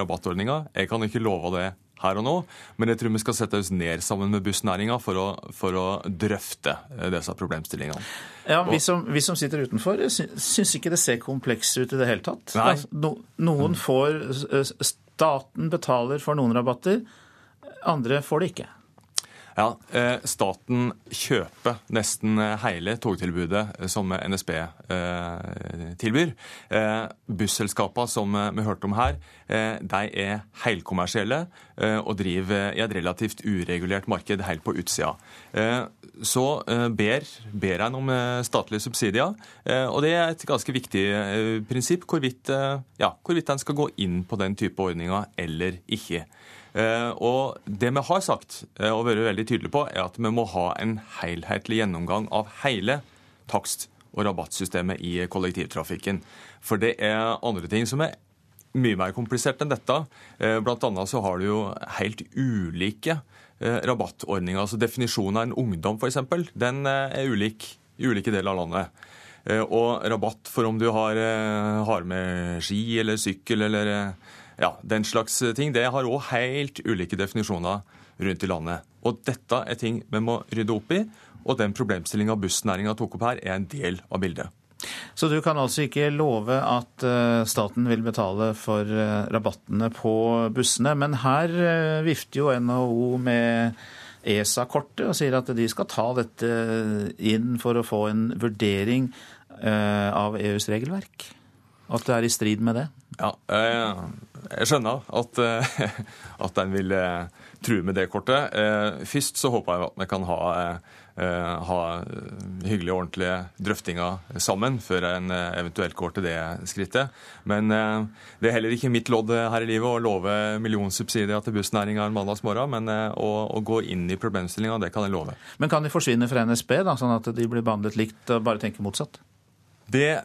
rabattordninger. Jeg kan ikke love det her og nå, men jeg tror vi skal sette oss ned sammen med bussnæringa for, for, å drøfte eh, disse problemstillingene. Ja, vi som, vi som sitter utenfor, syns ikke det ser komplekst ut i det hele tatt. Altså, no, noen mm. får Staten betaler for noen rabatter, andre får det ikke. Ja, eh, Staten kjøper nesten hele togtilbudet som NSB tilbyr. Busselskapene som vi hørte om her, de er helkommersielle og driver i et relativt uregulert marked helt på utsida. Så ber, ber en om statlige subsidier, og det er et ganske viktig prinsipp hvorvidt, ja, hvorvidt en skal gå inn på den type ordninger eller ikke. Eh, og Det vi har sagt eh, og vært veldig tydelige på, er at vi må ha en helhetlig gjennomgang av hele takst- og rabattsystemet i kollektivtrafikken. For det er andre ting som er mye mer komplisert enn dette. Eh, blant annet så har du jo helt ulike rabattordninger. altså Definisjonen av en ungdom f.eks. den er ulik i ulike deler av landet. Og rabatt for om du har, har med ski eller sykkel eller ja, den slags ting. Det har òg helt ulike definisjoner rundt i landet. Og dette er ting vi må rydde opp i, og den problemstillinga bussnæringa tok opp her, er en del av bildet. Så du kan altså ikke love at eh, staten vil betale for eh, rabattene på bussene. Men her eh, vifter jo NHO med ESA-kortet og sier at de skal ta dette inn for å få en vurdering av EUs regelverk. At det er i strid med det? Ja, jeg skjønner at, eh, at en vil eh, true med det kortet. Eh, først så håper jeg at vi kan ha, ha hyggelige og ordentlige drøftinger sammen før en eventuelt går til det skrittet. Men det er heller ikke mitt lodd her i livet å love millionsubsidier til bussnæringa en mandagsmorgen, men å, å, gå inn i problemstillinga, det kan jeg love. Men kan de forsvinne fra NSB, da, sånn at de blir behandlet likt og bare tenker motsatt? Det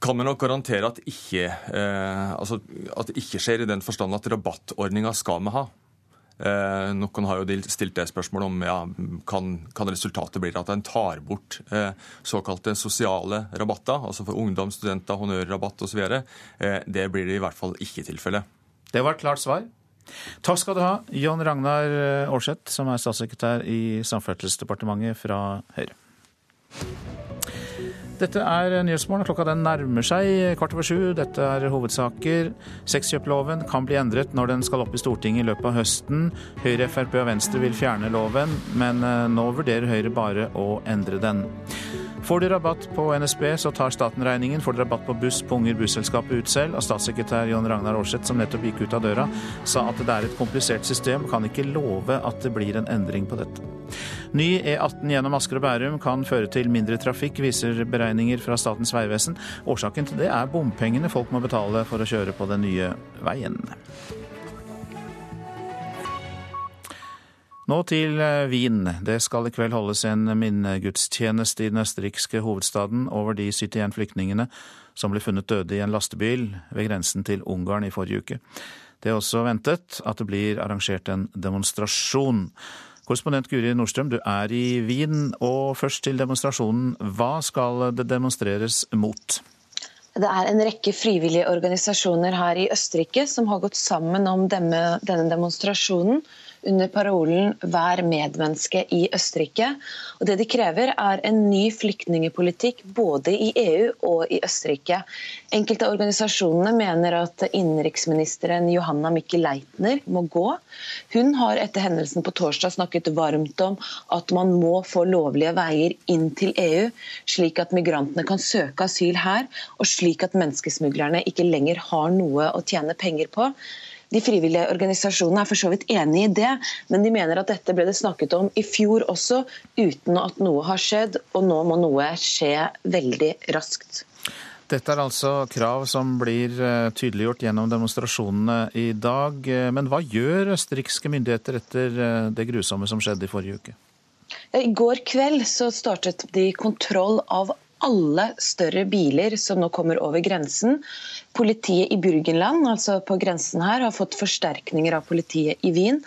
kan vi nok garantere at ikke, eh, altså, at det ikke skjer, i den forstand at rabattordninga skal vi ha. Eh, noen har jo stilt det spørsmålet om ja, kan, kan resultatet bli at en tar bort eh, såkalte sosiale rabatter, altså for ungdom, studenter, honnørrabatt osv. Eh, det blir det i hvert fall ikke tilfellet. Det var et klart svar. Takk skal du ha, John Ragnar Aarseth, som er statssekretær i Samferdselsdepartementet fra Høyre. Dette er Nyhetsmorgen. Klokka den nærmer seg kvart over sju. Dette er hovedsaker. Sexkjøploven kan bli endret når den skal opp i Stortinget i løpet av høsten. Høyre, Frp og Venstre vil fjerne loven, men eh, nå vurderer Høyre bare å endre den. Får du rabatt på NSB, så tar staten regningen. Får du rabatt på buss, punger busselskapet ut selv. Og statssekretær Jon Ragnar Aarseth, som nettopp gikk ut av døra, sa at det er et komplisert system, kan ikke love at det blir en endring på dette. Ny E18 gjennom Asker og Bærum kan føre til mindre trafikk, viser beregninger fra Statens vegvesen. Årsaken til det er bompengene folk må betale for å kjøre på den nye veien. Nå til eh, Wien. Det skal i kveld holdes en minnegudstjeneste i den østerrikske hovedstaden over de 71 flyktningene som ble funnet døde i en lastebil ved grensen til Ungarn i forrige uke. Det er også ventet at det blir arrangert en demonstrasjon. Korrespondent Guri Nordstrøm, du er i Wien. Og først til demonstrasjonen. Hva skal det demonstreres mot? Det er en rekke frivillige organisasjoner her i Østerrike som har gått sammen om denne, demonstrasjonen under parolen 'Vær medmenneske i Østerrike'. Og Det de krever, er en ny flyktningepolitikk både i EU og i Østerrike. Enkelte av organisasjonene mener at innenriksministeren Johanna Mikkel Leitner må gå. Hun har etter hendelsen på torsdag snakket varmt om at man må få lovlige veier inn til EU, slik at migrantene kan søke asyl her, og slik at menneskesmuglerne ikke lenger har noe å tjene penger på. De frivillige organisasjonene er for så vidt enig i det, men de mener at dette ble det snakket om i fjor også, uten at noe har skjedd. Og nå må noe skje veldig raskt. Dette er altså krav som blir eh, tydeliggjort gjennom demonstrasjonene i dag. Eh, men hva gjør østerrikske myndigheter etter eh, det grusomme som skjedde i forrige uke? I går kveld så startet de kontroll av alle større biler som nå kommer over grensen. Politiet i Burgenland, altså på grensen her, har fått forsterkninger av politiet i Wien.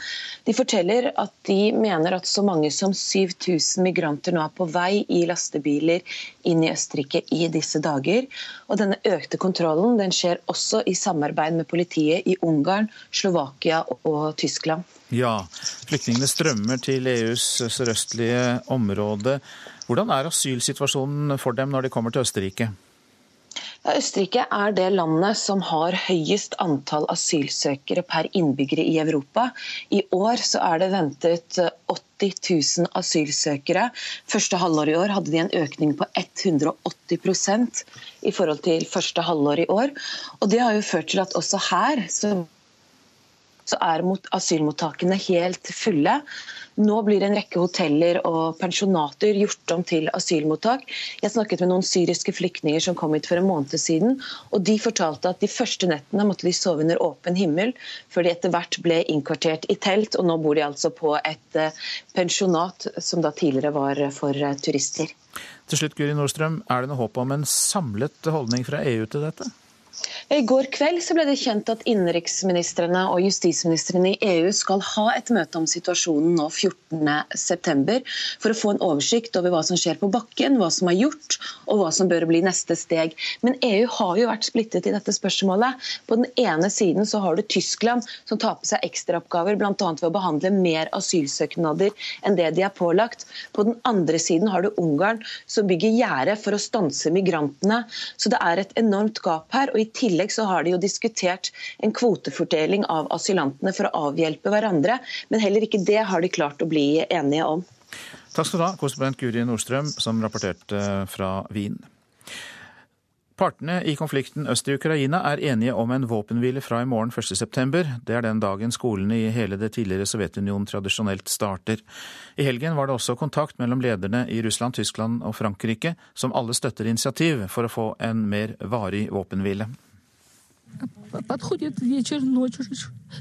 De forteller at de mener at så mange som 7000 migranter nå er på vei i lastebiler inn i Østerrike i disse dager. Og denne økte kontrollen den skjer også i samarbeid med politiet i Ungarn, Slovakia og Tyskland. Ja, flyktningene strømmer til EUs sørøstlige område. Hvordan er asylsituasjonen for dem når de kommer til Østerrike? Østerrike er det landet som har høyest antall asylsøkere per innbygger i Europa. I år er det ventet 80 000 asylsøkere. Første halvår i år hadde de en økning på 180% i forhold til første halvår i år. Og Det har jo ført til at også her så, så er asylmottakene helt fulle. Nå blir en rekke hoteller og pensjonater gjort om til asylmottak. Jeg snakket med noen syriske flyktninger som kom hit for en måned siden. og De fortalte at de første nettene måtte de sove under åpen himmel, før de etter hvert ble innkvartert i telt. og Nå bor de altså på et eh, pensjonat som da tidligere var for eh, turister. Til slutt, Guri Nordstrøm, er det noe håp om en samlet holdning fra EU til dette? I går kveld ble det kjent at innenriksministrene og justisministrene i EU skal ha et møte om situasjonen nå 14.9. for å få en oversikt over hva som skjer på bakken, hva som er gjort og hva som bør bli neste steg. Men EU har jo vært splittet i dette spørsmålet. På den ene siden så har du Tyskland som tar på seg ekstraoppgaver bl.a. ved å behandle mer asylsøknader enn det de er pålagt. På den andre siden har du Ungarn som bygger gjerde for å stanse migrantene. Så det er et enormt gap her. og i tillegg så har de jo diskutert en kvotefordeling av asylantene for å avhjelpe hverandre, men heller ikke det har de klart å bli enige om. Takk skal du ha, korrespondent Guri Nordstrøm, som rapporterte fra Wien. Partene i konflikten øst i Ukraina er enige om en våpenhvile fra i morgen 1.9. Det er den dagen skolene i hele det tidligere Sovjetunionen tradisjonelt starter. I helgen var det også kontakt mellom lederne i Russland, Tyskland og Frankrike, som alle støtter initiativ for å få en mer varig våpenhvile. Подходит вечер, ночь,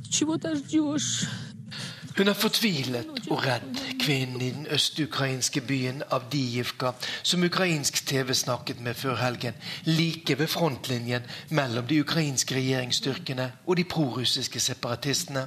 чего ты ждешь? Hun er fortvilet og redd, kvinnen i den østukrainske byen Avdijivka, som ukrainsk TV snakket med før helgen, like ved frontlinjen mellom de ukrainske regjeringsstyrkene og de prorussiske separatistene.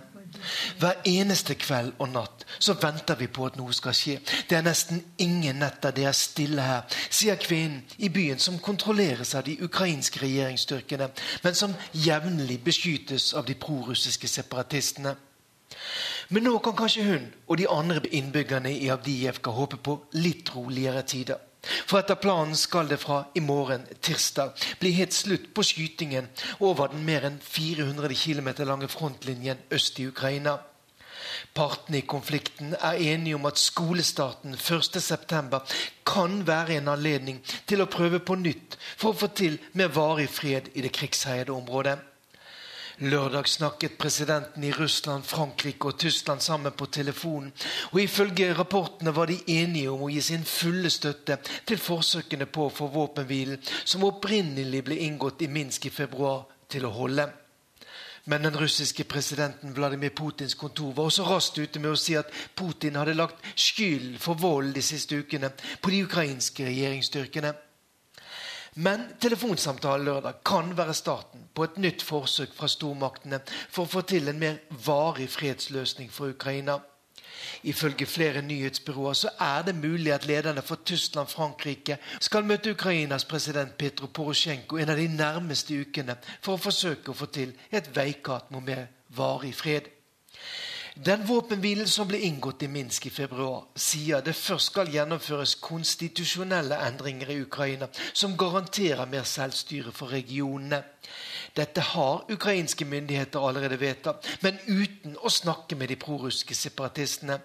Hver eneste kveld og natt så venter vi på at noe skal skje. Det er nesten ingen netter det er stille her, sier kvinnen i byen som kontrolleres av de ukrainske regjeringsstyrkene, men som jevnlig beskytes av de prorussiske separatistene. Men nå kan kanskje hun og de andre innbyggerne i Avdijevka håpe på litt roligere tider. For etter planen skal det fra i morgen, tirsdag, bli helt slutt på skytingen over den mer enn 400 km lange frontlinjen øst i Ukraina. Partene i konflikten er enige om at skolestarten 1.9 kan være en anledning til å prøve på nytt for å få til mer varig fred i det krigsherjede området. Lørdag snakket presidenten i Russland, Frankrike og Tyskland sammen på telefonen. og Ifølge rapportene var de enige om å gi sin fulle støtte til forsøkene på å få våpenhvilen, som opprinnelig ble inngått i Minsk i februar, til å holde. Men den russiske presidenten Vladimir Putins kontor var også raskt ute med å si at Putin hadde lagt skyld for vold de siste ukene på de ukrainske regjeringsstyrkene. Men telefonsamtalen lørdag kan være starten på et nytt forsøk fra stormaktene for å få til en mer varig fredsløsning for Ukraina. Ifølge flere nyhetsbyråer så er det mulig at lederne for Tyskland Frankrike skal møte Ukrainas president Petro Porosjenko en av de nærmeste ukene for å forsøke å få til et veikart mot mer varig fred. Den våpenhvilen som ble inngått i Minsk i februar, sier det først skal gjennomføres konstitusjonelle endringer i Ukraina som garanterer mer selvstyre for regionene. Dette har ukrainske myndigheter allerede vedtatt, men uten å snakke med de prorussiske separatistene.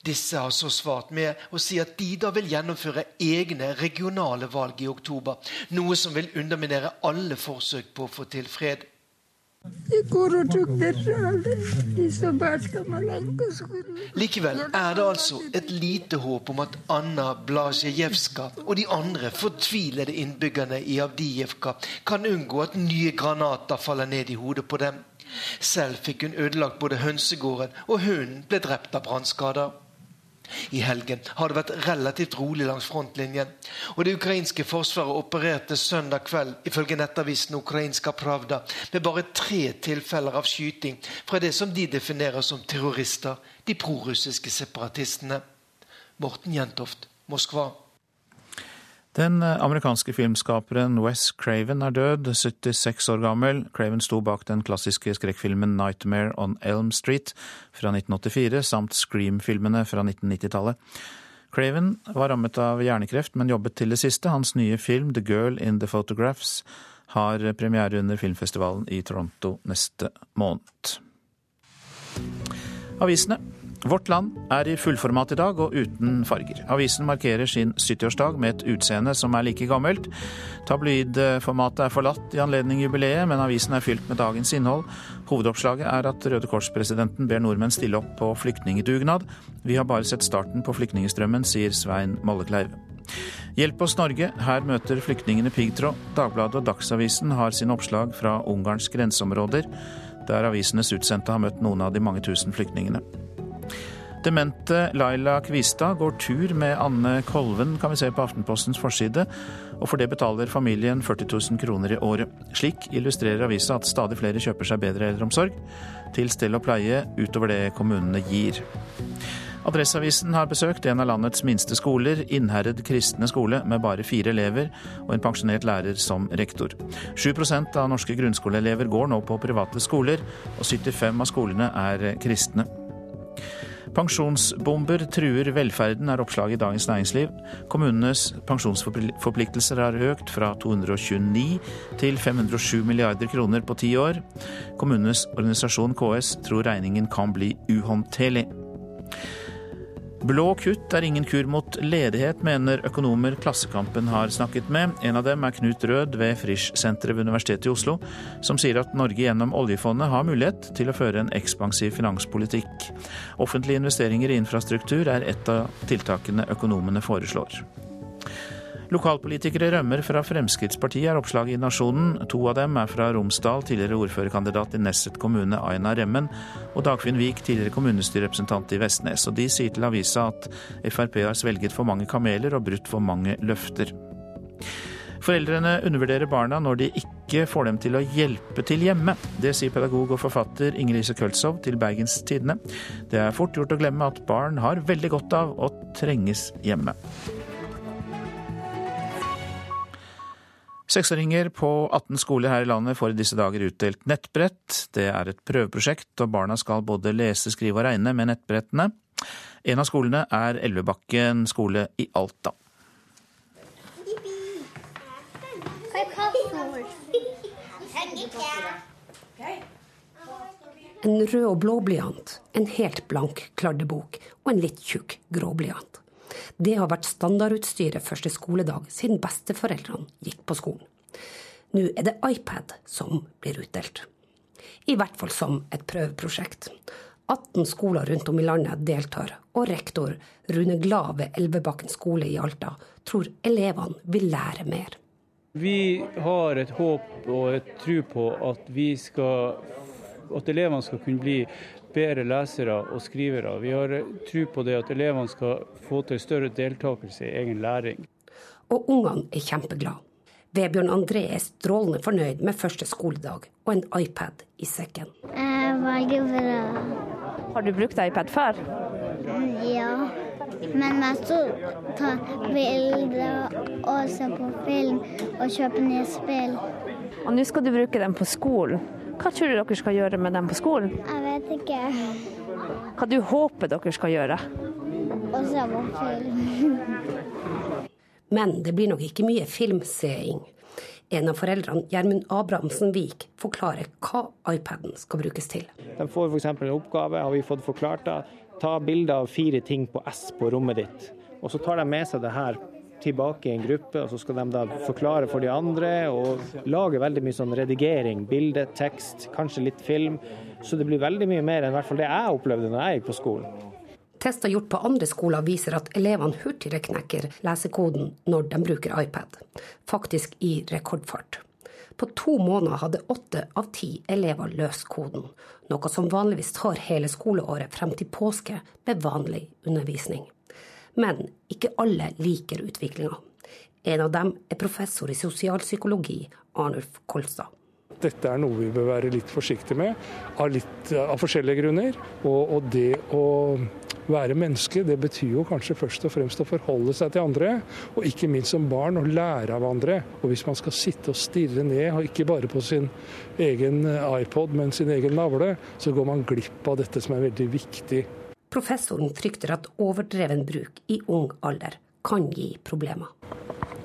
Disse har så svart med å si at de da vil gjennomføre egne regionale valg i oktober. Noe som vil underminere alle forsøk på å få til fred. Likevel er det altså et lite håp om at Anna Blasjejevska og de andre fortvilede innbyggerne i Avdijevka kan unngå at nye granater faller ned i hodet på dem. Selv fikk hun ødelagt både hønsegården, og hunden ble drept av brannskader. I helgen har det vært relativt rolig langs frontlinjen. Og det ukrainske forsvaret opererte søndag kveld ifølge nettavisen Ukrainska Pravda med bare tre tilfeller av skyting fra det som de definerer som terrorister, de prorussiske separatistene. Morten Jentoft, Moskva. Den amerikanske filmskaperen Wes Craven er død, 76 år gammel. Craven sto bak den klassiske skrekkfilmen 'Nightmare on Elm Street' fra 1984, samt Scream-filmene fra 1990-tallet. Craven var rammet av hjernekreft, men jobbet til det siste. Hans nye film 'The Girl in the Photographs' har premiere under filmfestivalen i Toronto neste måned. Avisene. Vårt Land er i fullformat i dag og uten farger. Avisen markerer sin 70-årsdag med et utseende som er like gammelt. Tabloidformatet er forlatt i anledning jubileet, men avisen er fylt med dagens innhold. Hovedoppslaget er at Røde Kors-presidenten ber nordmenn stille opp på flyktningedugnad. Vi har bare sett starten på flyktningstrømmen, sier Svein Mollekleiv. Hjelp oss Norge, her møter flyktningene piggtråd. Dagbladet og Dagsavisen har sine oppslag fra Ungarns grenseområder, der avisenes utsendte har møtt noen av de mange tusen flyktningene. Demente Laila Kvistad går tur med Anne Kolven, kan vi se på Aftenpostens forside, og for det betaler familien 40 000 kroner i året. Slik illustrerer avisa at stadig flere kjøper seg bedre eldreomsorg, til stell og pleie utover det kommunene gir. Adresseavisen har besøkt en av landets minste skoler, Innherred kristne skole, med bare fire elever og en pensjonert lærer som rektor. 7% av norske grunnskoleelever går nå på private skoler, og 75 av skolene er kristne. Pensjonsbomber truer velferden, er oppslaget i Dagens Næringsliv. Kommunenes pensjonsforpliktelser har økt fra 229 til 507 milliarder kroner på ti år. Kommunenes organisasjon KS tror regningen kan bli uhåndterlig. Blå kutt er ingen kur mot ledighet, mener økonomer Klassekampen har snakket med. En av dem er Knut Rød ved Frisch-senteret ved Universitetet i Oslo, som sier at Norge gjennom oljefondet har mulighet til å føre en ekspansiv finanspolitikk. Offentlige investeringer i infrastruktur er et av tiltakene økonomene foreslår. Lokalpolitikere rømmer fra Fremskrittspartiet, er oppslaget i Nasjonen. To av dem er fra Romsdal, tidligere ordførerkandidat i Nesset kommune, Aina Remmen, og Dagfinn Vik, tidligere kommunestyrerepresentant i Vestnes. Og de sier til avisa at Frp har svelget for mange kameler og brutt for mange løfter. Foreldrene undervurderer barna når de ikke får dem til å hjelpe til hjemme. Det sier pedagog og forfatter Inger-Lise Køltzow til Bergens Tidende. Det er fort gjort å glemme at barn har veldig godt av å trenges hjemme. Seksåringer på 18 skoler her i landet får i disse dager utdelt nettbrett. Det er et prøveprosjekt, og barna skal både lese, skrive og regne med nettbrettene. En av skolene er Elvebakken skole i Alta. En rød og blå blyant, en helt blank kladdebok og en litt tjukk grå blyant. Det har vært standardutstyret første skoledag siden besteforeldrene gikk på skolen. Nå er det iPad som blir utdelt. I hvert fall som et prøveprosjekt. 18 skoler rundt om i landet deltar, og rektor Rune Glad ved Elvebakken skole i Alta tror elevene vil lære mer. Vi har et håp og et tro på at, skal, at elevene skal kunne bli bedre lesere og skrivere. Vi har tro på det at elevene skal få til større deltakelse i egen læring. Og ungene er kjempeglade. Vebjørn André er strålende fornøyd med første skoledag og en iPad i sekken. Jeg veldig bra. Har du brukt iPad før? Ja. Men mest å ta bilder og se på film og kjøpe nye spill. Og nå skal du bruke den på skolen. Hva tror du dere skal gjøre med dem på skolen? Jeg vet ikke. Hva du håper dere skal gjøre? Og se på film. Men det blir nok ikke mye filmseing. En av foreldrene, Gjermund Abrahamsen Vik, forklarer hva iPaden skal brukes til. De får f.eks. en oppgave, har vi fått forklart det. Ta bilde av fire ting på S på rommet ditt. Og så tar de med seg det her tilbake i en gruppe, og så skal de da forklare for de andre og lage veldig mye sånn redigering. Bilde, tekst, kanskje litt film. Så det blir veldig mye mer enn hvert fall det jeg opplevde når jeg gikk på skolen. Tester gjort på andre skoler viser at elevene hurtigere knekker lesekoden når de bruker iPad, faktisk i rekordfart. På to måneder hadde åtte av ti elever løst koden, noe som vanligvis tar hele skoleåret frem til påske med vanlig undervisning. Men ikke alle liker utviklinga. En av dem er professor i sosialpsykologi, Arnulf Kolstad. Dette er noe vi bør være litt forsiktige med, av, litt, av forskjellige grunner. Og, og det å være menneske, det betyr jo kanskje først og fremst å forholde seg til andre, og ikke minst som barn å lære av andre. Og hvis man skal sitte og stirre ned, og ikke bare på sin egen iPod, men sin egen navle, så går man glipp av dette som er veldig viktig. Professoren frykter at overdreven bruk i ung alder kan gi problemer.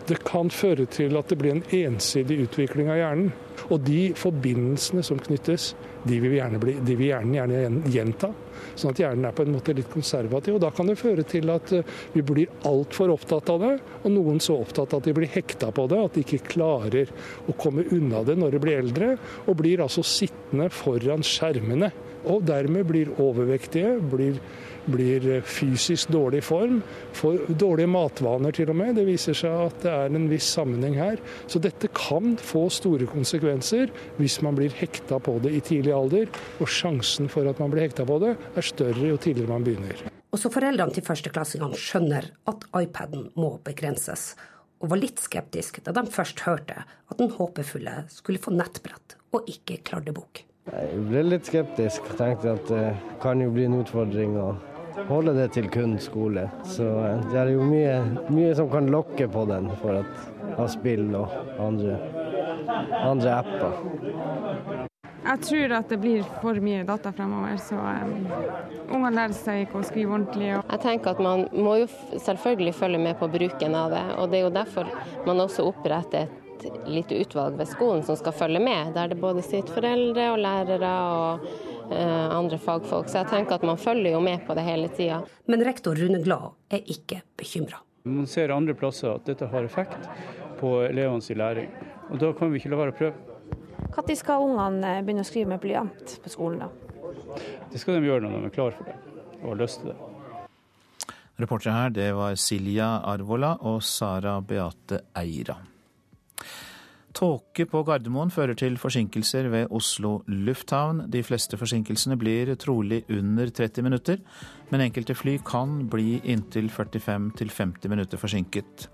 Det kan føre til at det blir en ensidig utvikling av hjernen. Og de forbindelsene som knyttes, de vil hjernen bli, de vil hjernen gjerne gjenta. Sånn at hjernen er på en måte litt konservativ. Og da kan det føre til at eh, vi blir altfor opptatt av det, og noen så opptatt at de blir hekta på det, at de ikke klarer å komme unna det når de blir eldre, og blir altså sittende foran skjermene. Og dermed blir overvektige, blir blir fysisk dårlig form, får dårlige matvaner til og med. Det viser seg at det er en viss sammenheng her. Så dette kan få store konsekvenser hvis man blir hekta på det i tidlig alder. Og sjansen for at man blir hekta på det er større jo tidligere man begynner. Også foreldrene til førsteklassingene skjønner at iPaden må begrenses, og var litt skeptisk da de først hørte at den håpefulle skulle få nettbrett og ikke kladdebok. Jeg ble litt skeptisk. Tenkte at det kan jo bli en utfordring. å holde det til kun skole. Så eh, det er jo mye, mye som kan lokke på den for at, av spill og andre, andre apper. Jeg tror at det blir for mye data fremover, så um, ungene lærer seg ikke å skrive ordentlig. Jeg tenker at Man må jo selvfølgelig følge med på bruken av det. og Det er jo derfor man også oppretter et lite utvalg ved skolen som skal følge med. Der det både sitter foreldre og lærere og Eh, andre fagfolk. Så jeg tenker at man følger jo med på det hele tida. Men rektor Rune Glad er ikke bekymra. Man ser andre plasser at dette har effekt på elevenes læring. Og da kan vi ikke la være å prøve. Når skal ungene begynne å skrive med blyant på skolen, da? Det skal de gjøre når de er klar for det og har lyst til det. Reportere her, det var Silja Arvola og Sara Beate Eira. Tåke på Gardermoen fører til forsinkelser ved Oslo lufthavn. De fleste forsinkelsene blir trolig under 30 minutter, men enkelte fly kan bli inntil 45-50 minutter forsinket.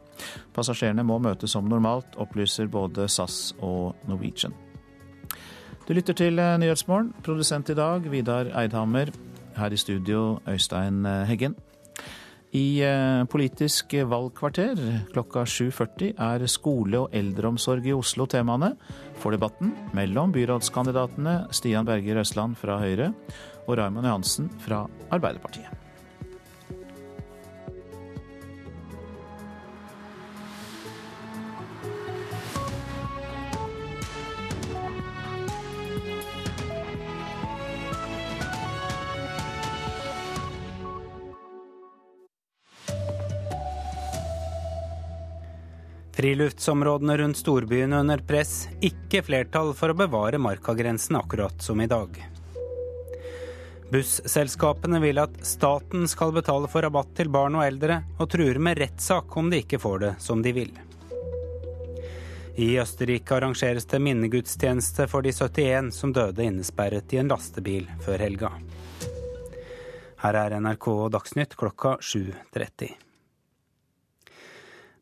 Passasjerene må møte som normalt, opplyser både SAS og Norwegian. Du lytter til Nyhetsmorgen. Produsent i dag Vidar Eidhammer. Her i studio Øystein Heggen. I eh, Politisk valgkvarter klokka 7.40 er skole og eldreomsorg i Oslo temaene for debatten mellom byrådskandidatene Stian Berger Østland fra Høyre og Raymond Johansen fra Arbeiderpartiet. Friluftsområdene rundt storbyene under press, ikke flertall for å bevare markagrensen akkurat som i dag. Busselskapene vil at staten skal betale for rabatt til barn og eldre, og truer med rettssak om de ikke får det som de vil. I Østerrike arrangeres det minnegudstjeneste for de 71 som døde innesperret i en lastebil før helga. Her er NRK Dagsnytt klokka 7.30.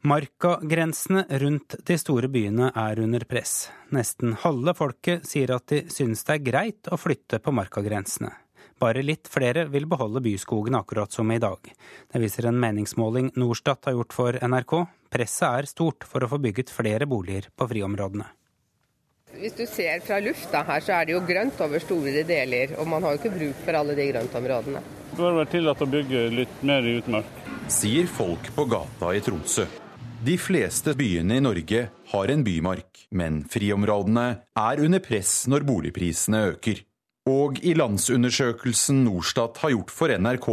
Markagrensene rundt de store byene er under press. Nesten halve folket sier at de synes det er greit å flytte på markagrensene. Bare litt flere vil beholde byskogen akkurat som i dag. Det viser en meningsmåling Norstat har gjort for NRK. Presset er stort for å få bygget flere boliger på friområdene. Hvis du ser fra lufta her, så er det jo grønt over store deler. Og man har jo ikke bruk for alle de grøntområdene. Det bør være tillatt å bygge litt mer i utmark. Sier folk på gata i Tromsø. De fleste byene i Norge har en bymark, men friområdene er under press når boligprisene øker. Og i landsundersøkelsen Norstat har gjort for NRK,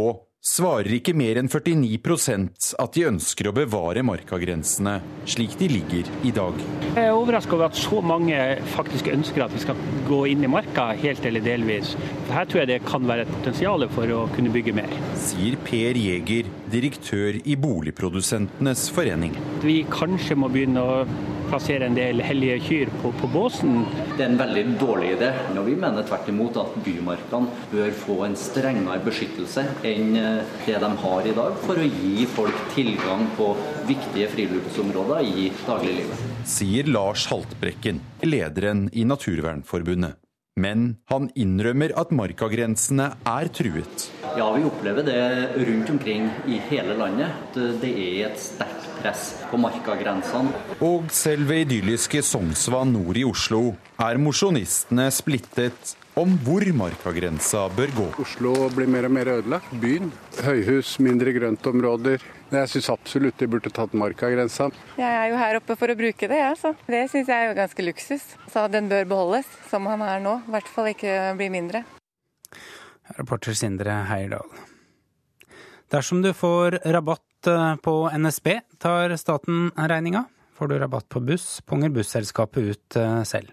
svarer ikke mer enn 49% at de ønsker å bevare markagrensene slik de ligger i dag. Jeg er overraska over at så mange faktisk ønsker at vi skal gå inn i marka helt eller delvis. Her tror jeg det kan være et potensial for å kunne bygge mer. Sier Per Jæger, direktør i Boligprodusentenes forening. Vi kanskje må begynne å plassere en del hellige kyr på, på, båsen. Det er en veldig dårlig idé. Og vi mener tvert imot at bymarkene bør få en strengere beskyttelse enn eh, det de har i dag, for å gi folk tilgang på viktige friluftsområder i dagliglivet. Sier Lars Haltbrekken, lederen i Naturvernforbundet. Men han innrømmer at markagrensene er truet. Ja, vi opplever det rundt omkring i hele landet. Det er et sterkt press på markagrensene. Og selve idylliske Sognsvann nord i Oslo er mosjonistene splittet om hvor markagrensa bør gå. Oslo blir mer og mer ødelagt. Byen. Høyhus, mindre grøntområder. Jeg syns absolutt de burde tatt markagrensa. Jeg er jo her oppe for å bruke det, jeg. Så det syns jeg er jo ganske luksus. Så den bør beholdes som han er nå. I hvert fall ikke bli mindre. Reporter Sindre Heierdal. Dersom du får rabatt På NSB tar staten regninga. Får du rabatt på buss, punger busselskapet ut eh, selv.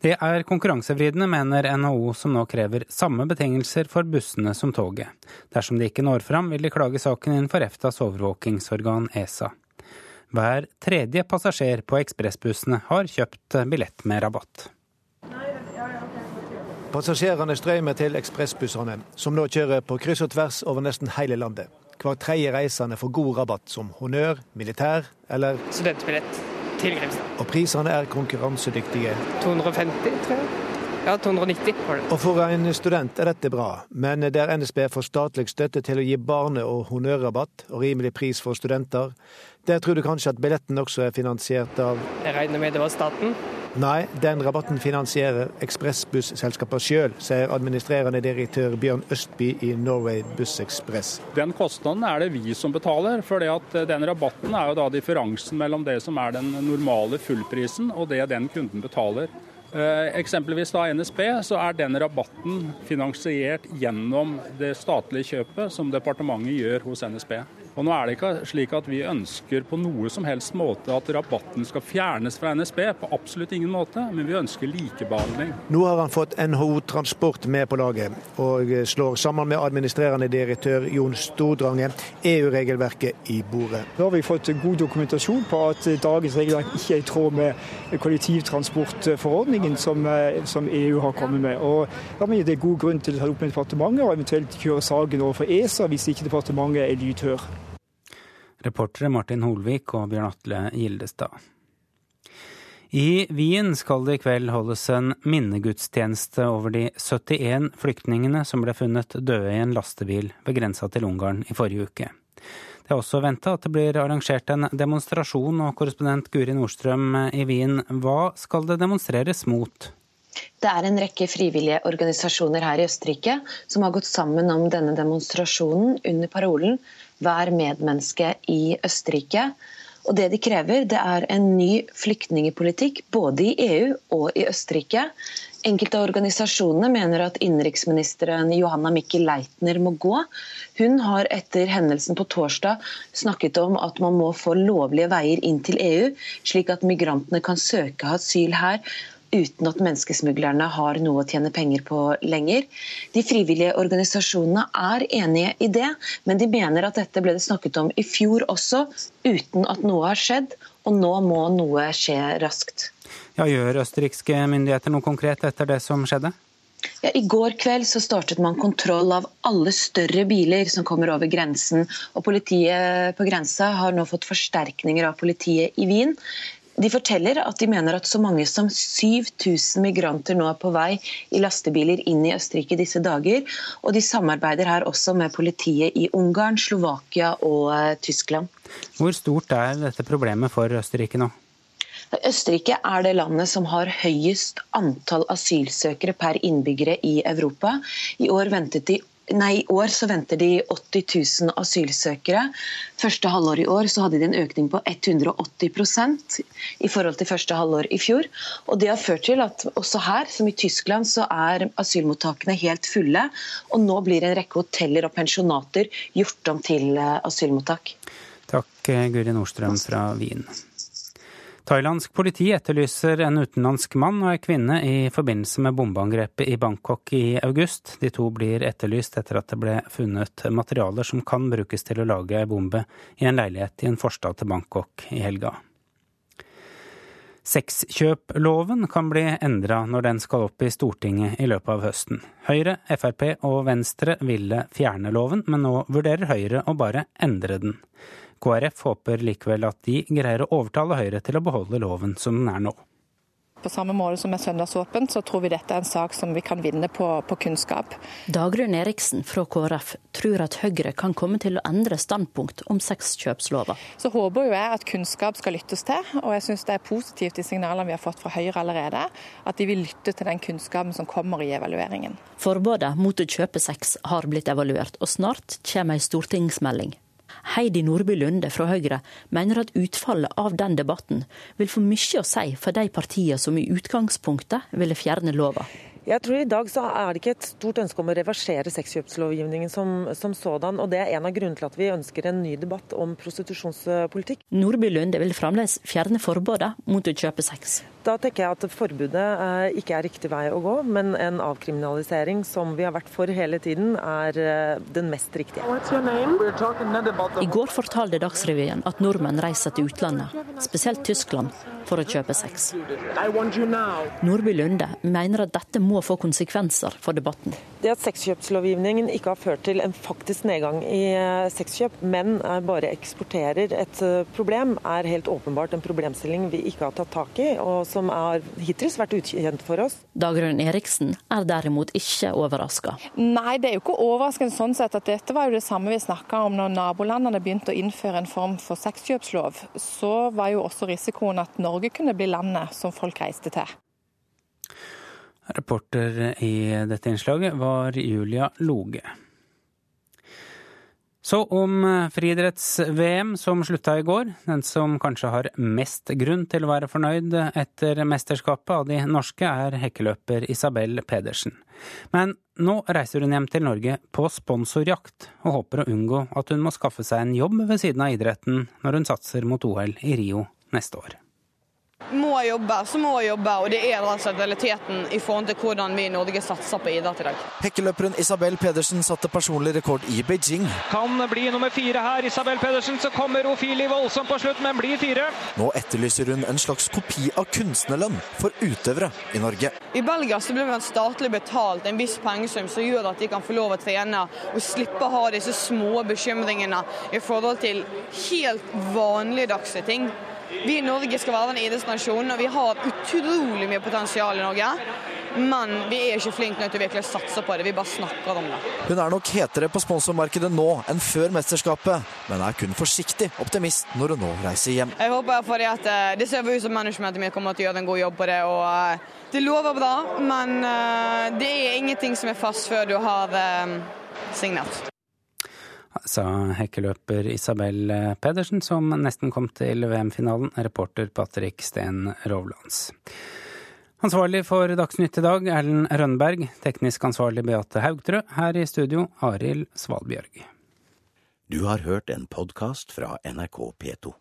Det er konkurransevridende, mener NHO, som nå krever samme betingelser for bussene som toget. Dersom de ikke når fram, vil de klage saken innenfor EFTAs overvåkingsorgan ESA. Hver tredje passasjer på ekspressbussene har kjøpt billett med rabatt. Passasjerene strømmer til ekspressbussene, som nå kjører på kryss og tvers over nesten hele landet. Hver tredje reisende får god rabatt, som honnør, militær eller Studentbillett til Grimstad. Og prisene er konkurransedyktige. 250, tror jeg. Ja, 290 var det. Og For en student er dette bra, men der NSB får statlig støtte til å gi barne- og honnørrabatt og rimelig pris for studenter, der tror du kanskje at billetten også er finansiert av Jeg regner med det var staten? Nei, den rabatten finansierer ekspressbusselskapene sjøl, sier administrerende direktør Bjørn Østby i Norway Buss Express. Den kostnaden er det vi som betaler, for den rabatten er jo da differansen mellom det som er den normale fullprisen og det den kunden betaler. Eh, eksempelvis da NSB, så er den rabatten finansiert gjennom det statlige kjøpet som departementet gjør hos NSB. Og nå er det ikke slik at vi ønsker på noe som helst måte at rabatten skal fjernes fra NSB. På absolutt ingen måte, men vi ønsker likebehandling. Nå har han fått NHO Transport med på laget, og slår sammen med administrerende direktør Jon Stordrange EU-regelverket i bordet. Da har vi fått god dokumentasjon på at dagens regelverk ikke er i tråd med kollektivtransportforordningen som, som EU har kommet med. Og Da mener det er god grunn til å ta det opp med departementet og eventuelt kjøre saken overfor ESA hvis ikke departementet er lydhør. Reportere Martin Holvik og Bjørn Atle Gildestad. I Wien skal det i kveld holdes en minnegudstjeneste over de 71 flyktningene som ble funnet døde i en lastebil ved grensa til Ungarn i forrige uke. Det er også venta at det blir arrangert en demonstrasjon, og korrespondent Guri Nordstrøm i Wien, hva skal det demonstreres mot? Det er en rekke frivillige organisasjoner her i Østerrike som har gått sammen om denne demonstrasjonen under parolen hver medmenneske i Østerrike. Og Det de krever, det er en ny flyktningepolitikk både i EU og i Østerrike. Enkelte av organisasjonene mener at innenriksministeren Johanna Mikkel Leitner må gå. Hun har etter hendelsen på torsdag snakket om at man må få lovlige veier inn til EU, slik at migrantene kan søke asyl her uten at menneskesmuglerne har noe å tjene penger på lenger. De frivillige organisasjonene er enige i det, men de mener at dette ble det snakket om i fjor også, uten at noe har skjedd. Og nå må noe skje raskt. Ja, Gjør østerrikske myndigheter noe konkret etter det som skjedde? Ja, I går kveld så startet man kontroll av alle større biler som kommer over grensen. og Politiet på grensa har nå fått forsterkninger av politiet i Wien. De forteller at de mener at så mange som 7000 migranter nå er på vei i lastebiler inn i Østerrike disse dager. Og de samarbeider her også med politiet i Ungarn, Slovakia og eh, Tyskland. Hvor stort er dette problemet for Østerrike nå? Østerrike er det landet som har høyest antall asylsøkere per innbyggere i Europa. I år ventet de Nei, I år så venter de 80 000 asylsøkere. Første halvår i år så hadde de en økning på 180% i forhold til første halvår i fjor. Og Det har ført til at også her, som i Tyskland, så er asylmottakene helt fulle. Og nå blir en rekke hoteller og pensjonater gjort om til eh, asylmottak. Takk, Guri Nordstrøm fra Wien. Thailandsk politi etterlyser en utenlandsk mann og ei kvinne i forbindelse med bombeangrepet i Bangkok i august. De to blir etterlyst etter at det ble funnet materialer som kan brukes til å lage ei bombe i en leilighet i en forstad til Bangkok i helga. Sexkjøploven kan bli endra når den skal opp i Stortinget i løpet av høsten. Høyre, Frp og Venstre ville fjerne loven, men nå vurderer Høyre å bare endre den. KrF håper likevel at de greier å overtale Høyre til å beholde loven som den er nå. På samme måte som med søndagsåpent, så tror vi dette er en sak som vi kan vinne på, på kunnskap. Dagrun Eriksen fra KrF tror at Høyre kan komme til å endre standpunkt om sexkjøpslova. Så håper jo jeg at kunnskap skal lyttes til, og jeg syns det er positivt de signalene vi har fått fra Høyre allerede, at de vil lytte til den kunnskapen som kommer i evalueringen. Forbudet mot å kjøpe sex har blitt evaluert, og snart kommer ei stortingsmelding. Heidi Nordby Lunde fra Høyre mener at utfallet av den debatten vil få mye å si for de partiene som i utgangspunktet ville fjerne lova. Jeg tror I dag så er det ikke et stort ønske om å reversere sexkjøpslovgivningen som, som, sådan. og Det er en av grunnene til at vi ønsker en ny debatt om prostitusjonspolitikk. Nordby Lunde vil fremdeles fjerne forbudet mot å kjøpe sex. Da tenker jeg at forbudet eh, ikke er riktig vei å gå, men en avkriminalisering som vi har vært for hele tiden, er eh, den mest riktige. I går fortalte Dagsrevyen at nordmenn reiser til utlandet, spesielt Tyskland, for å kjøpe sex. Nordby Lunde mener at dette må få konsekvenser for debatten. Det at sexkjøpslovgivningen ikke har ført til en faktisk nedgang i eh, sexkjøp, men bare eksporterer et problem, er helt åpenbart en problemstilling vi ikke har tatt tak i. og som har hittil vært ukjent for oss. Dagrun Eriksen er derimot ikke overraska. Nei, det er jo ikke overraskende sånn sett at dette var jo det samme vi snakka om når nabolandene begynte å innføre en form for sexkjøpslov. Så var jo også risikoen at Norge kunne bli landet som folk reiste til. Reporter i dette innslaget var Julia Loge. Så om friidretts-VM som slutta i går. Den som kanskje har mest grunn til å være fornøyd etter mesterskapet av de norske, er hekkeløper Isabel Pedersen. Men nå reiser hun hjem til Norge på sponsorjakt, og håper å unngå at hun må skaffe seg en jobb ved siden av idretten når hun satser mot OL i Rio neste år må jobbe, så må jobbe. Og det er altså realiteten i forhold til hvordan vi i Norge satser på idrett i dag. Hekkeløperen Isabel Pedersen satte personlig rekord i Beijing. Kan bli nummer fire her. Isabel Pedersen, så kommer Ofili voldsomt på slutt, men blir fire. Nå etterlyser hun en slags kopi av kunstnerlønn for utøvere i Norge. I Belgia så blir man statlig betalt en viss pengesum som gjør at de kan få lov å trene og slippe å ha disse små bekymringene i forhold til helt vanligdagse ting. Vi i Norge skal være en idrettsnasjon, og vi har utrolig mye potensial i Norge. Men vi er ikke flinke nok til å virkelig satse på det, vi bare snakker om det. Hun er nok hetere på sponsormarkedet nå enn før mesterskapet, men er kun forsiktig optimist når hun nå reiser hjem. Jeg håper fordi at eh, Det ser ut som managementet mitt kommer til å gjøre en god jobb på det. og eh, Det lover bra, men eh, det er ingenting som er fast før du har signert sa hekkeløper Isabel Pedersen, som nesten kom til VM-finalen, reporter Patrick Steen Rovlands. Ansvarlig for Dagsnytt i dag, Erlend Rønberg. Teknisk ansvarlig Beate Haugtrø. Her i studio, Arild Svalbjørg. Du har hørt en podkast fra NRK P2.